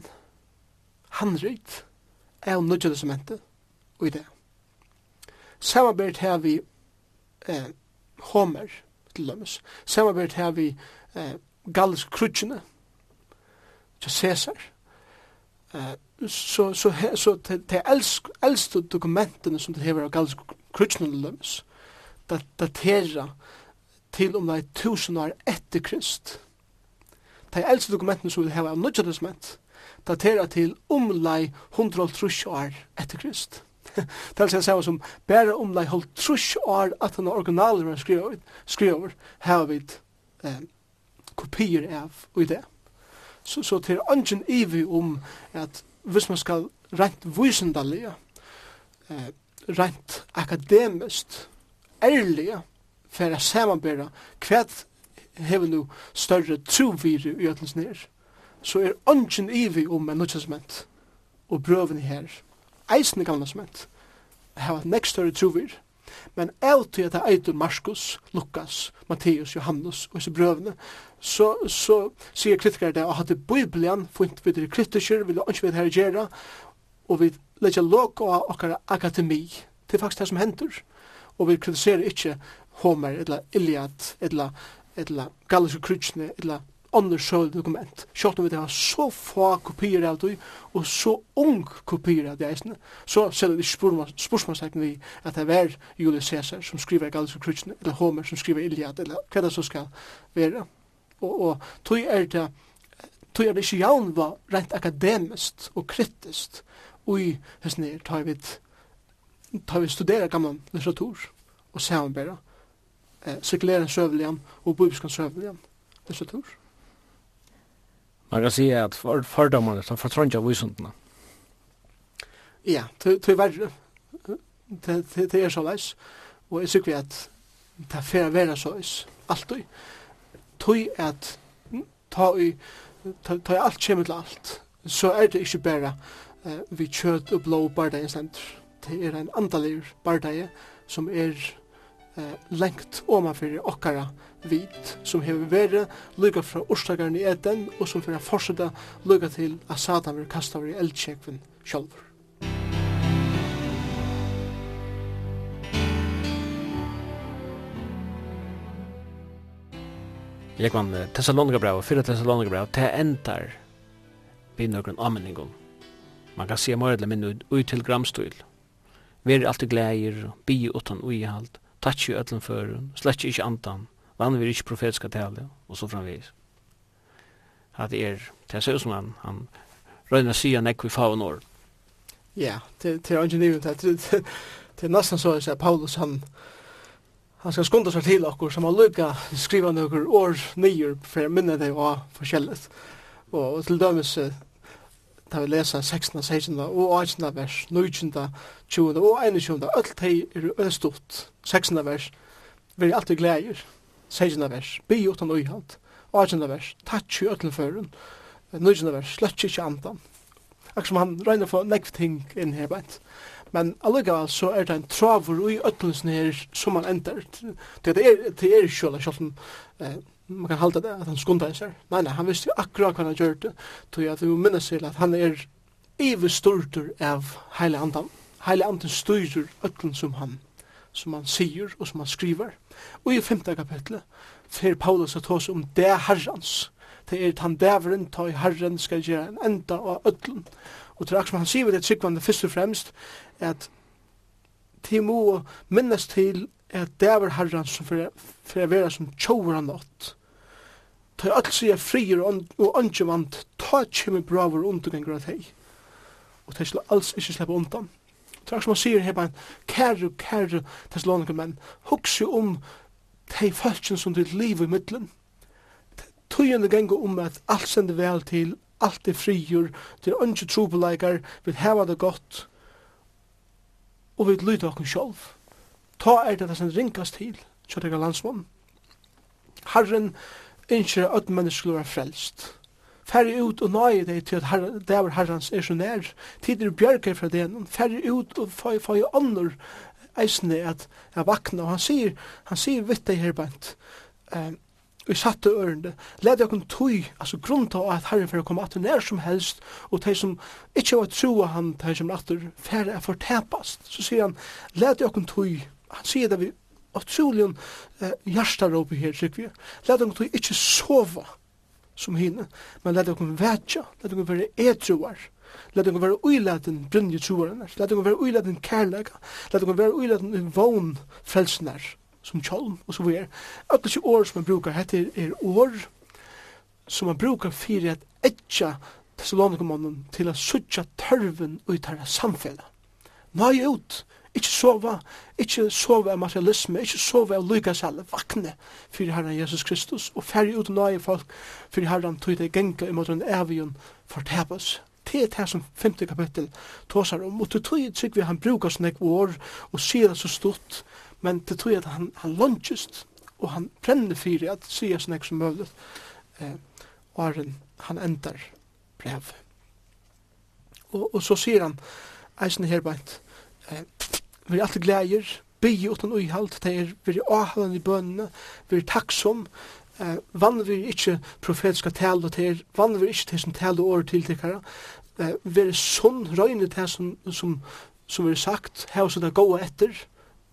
handrit av nødja testamentet og i det. Samarbeidt har vi eh, Homer til dømes. Samarbeidt har vi eh, gallisk krutsjene til Cæsar, Eh, så, så, så, så til, til eldste dokumentene som det hever av gallisk krutsjene til dømes, datera til om det er tusen år etter Krist. De eldste dokumentene som vi har av Nødja Testament datera til om det 130 år etter Krist. Det er altså som bare om det 130 år at den originalen var skriver har vi eh, kopier av i det. Så, så til ønsken ivi om at hvis man skal rent vysendalige, eh, rent akademisk, ærlige for å samanbæra hva hever nu større trovire i øtlens nir, så er ønsken ivi om en nødvendig og brøven her, eisen i gamle sment, hava et nekst større trovir, men av til at det eitur Marskos, Lukas, Matteus, Johannes og disse brøvene, så, så sier kritikere det, at hadde Bibelen funnet videre kritiker, ville ønske vi her gjøre, og vi legger låg av okkara akademi, det er faktisk det som hender, og vi kritiserer ikkje Homer, eller Iliad, eller, eller Galliske Krutjene, eller andre søvdokument. Sjått om vi har så få kopier av det, og så ung kopier av det eisene, så ser det ikke spørsmålstegn vi at det er Julius Caesar som skriver Galliske Krutjene, eller Homer som skriver Iliad, eller hva det så skal være. Og, og tog er det tog er det ikke jaun var rent akademisk og kritisk, og i hessen her tar vi tar vi studera gammal litteratur och samarbeta eh, cirkulera sövligen och bibelskan sövligen litteratur. Man kan säga att för fördomarna som förtrönja visundna. Ja, tyvärr det er så läs och jag tycker att det är för att vara så läs alltid. Tui at ta i ta, ta i alt kjemmet til alt, så er det ikke bare eh, vi kjøt og blå bare det en det er en andaligur bardeie som er eh, lengt omanfyrir okkara vit som hefur vere lukka fra orsakaren i eten og som fyrir fortsetta lukka til at Satan vil kasta over i eldkjekven sjálfur. Jeg kan Thessalonika og fyrir Thessalonika brev, til endar vi nøkron anmenningum. Man kan se mer eller mindre ut til gramstøyl Veri alltid glægir, bi utan uihald, tatsi öllum førun, slett ikkje andan, vann vi ikkje profetiska tale, og så framvis. At er, det ser ut som han, han røyna sida nekvi faun år. Ja, det er ikke nivet, det er nesten så at Paulus han, han skal skunda seg til okkur, som har lukka skriva nokkur år nyer for minne det var forskjellet. Og til dømes, da vi lesa 16. 16. og 18. vers, 19. 20. og 21. Öll teg er ødstutt. 16. vers, vi er alltid glæger. 16. vers, bi utan uihalt. 18. vers, tatsi öllum førun. 19. vers, slötsi ikkje andan. Akkur som han røyner for nekv ting inn her beint. Men allugavel så er det en travur ui öllum her som man endar. Det er, det er, det er, det er, man kan halda det, at han skunda en seg. Nei, nei, han visste jo akkurat hva han gjør det, tog jeg at vi minnes til at han er ivestortur av heile andan. Heile andan styrer ötlen som han, som han sier og som han skriver. Og i femte kapitlet fer Paulus at hos om det herrans, det er han dæveren, ta i herren skal gjøre en enda av ötlen. Og til akkurat han sier det tryggvande først og fremst, at de må minnes til at det er herrans som fer, fer vera som tjover han nått, ta alt sig frier og ønske vant, ta kjemme braver underganger av deg. Og ta skal alls ikke slippe undan. Det er som han sier her, bare, kære, kære Thessaloniker menn, hugsi om de falskjen som ditt liv i middelen. Tøyende gengur om at alt sender vel til, alt er frier, til er ønske trobeleikar, vil heva det godt, og vi lyder okkur sjolv. Ta er det det som ringast til, kjøttega landsmann. Herren, innskjer at mennesker skulle være frelst. Færre ut og nøye deg til at det dæver herrens er så nær. Tider bjørker fra det. Færre ut og få i ånder eisende at jeg vakna. Og han sier, han sier vitt deg her bant. Um, vi satte ørende. Lede okkur tøy, altså grunn til at herren fyrir komme atter nær som helst, og de som ikke var troa han, de som atter færre er fortepast. Så sier han, lede okkur tøy, han sier det vi og troligen eh, hjertaråp her, trykker vi. Læt dere ikke sova som henne, men læt dere vetja, læt dere være etroar, læt dere være uiladen brynje troarene, læt dere være uiladen kærlega, læt dere være uiladen vogn frelsenar, som tjolm, og så videre. Alle disse år som man brukar, hette er år som man brukar fyrir at etja Thessalonikomannen til a sutja tørven ut her samfella. Nøy ut, Ikke sova, ikke sova av materialisme, ikke sova av lykkesall, vakne fyrir Herren Jesus Kristus, og færre ut nøye folk fyrir Herren tog det genga i måten evigen fortepes. Det er det som 5. kapittel tåsar om, og til tog trygg vi han brukar sånne år, og sier det så stort, men til tog at han, han lunchest, og han brenner fyrir at sier sånne som mulig, eh, og han, han endar brev. Og, og så sier han, eisen her bænt, eh, vi er alltid gleder, bygge uten uihalt, det er vi er avhalden i bønene, vi er takksom, eh, vann vi ikke profetiska tale, det er vann vi ikke til som tale året til tilkara, eh, vi er sånn røyne til som, som, som vi er sagt, her og så det gåa etter,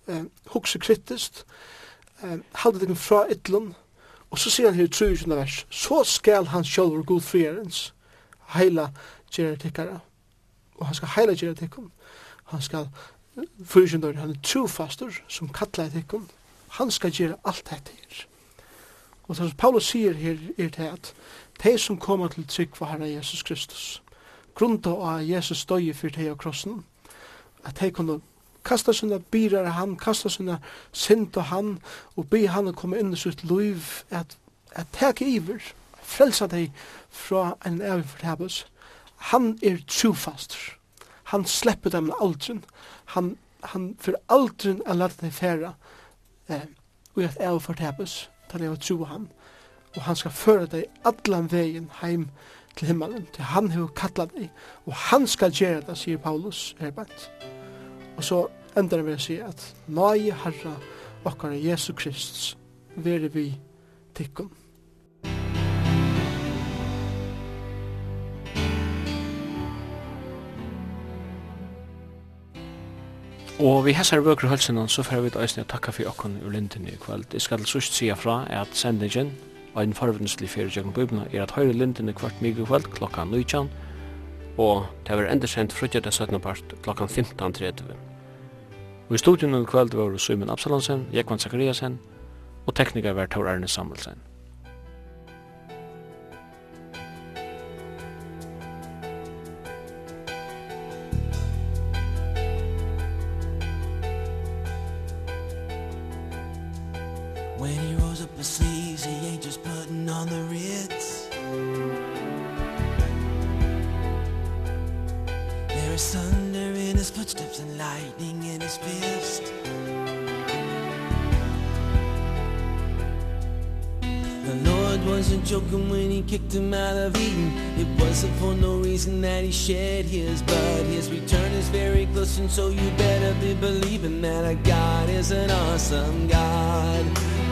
eh, hukse kritisk, eh, halde det fra ytlun, og så sier han her i 20. vers, så skal han sjálfur god frierens, heila gjerra tikkara, og han skal heila gjerra tikkum, han skal Fyrirkjøndar, han er trofastur som kallar tikkun. Han skal gjere alt dette her. Og det som Paulus sier her er det at de som kommer til trygg for Herre Jesus Kristus, grunda av Jesus døye for de av krossen, at de kunne kasta sina birar av han, kasta sina synd av han, og be han å komme inn i sitt liv, at, at teke iver, frelsa deg fra en evig fortabus. Han er trofaster han släpper dem aldrin. Han, han för aldrin er lagt dig færa eh, och att jag förtäpes där jag tro han. Og han skal føre deg allan vegin heim til himmelen. til han har kallat deg, og han skal gjøre det, sier Paulus här bant. Och så ändrar vi si at Nai Herra okkar Jesu Krist, vere vi tikkum. Og vi hessar vøkru hølsinnan, så fer vi eisne å takka fyrir okkon ur lindin i kvöld. Jeg skal sust sia fra at sendingen, og en forvindeslig fyrir jøkken bøybna, er at høyre lindinni kvart mig i kvöld klokka 19, og det var endersendt frutja den 17. part klokka 15.30. Og i studion i kvöld var Simon Absalonsen, Jekvann Zakariasen, og teknikar var Tor Arne Samuelsen. When he rolls up his sleeves He ain't just putting on the Ritz. There is thunder in his footsteps And lightning in his fist. The Lord wasn't joking when he kicked him out of Eden. It wasn't for no reason that he shed his blood His return is very close and so you better be believing That our God is an awesome God.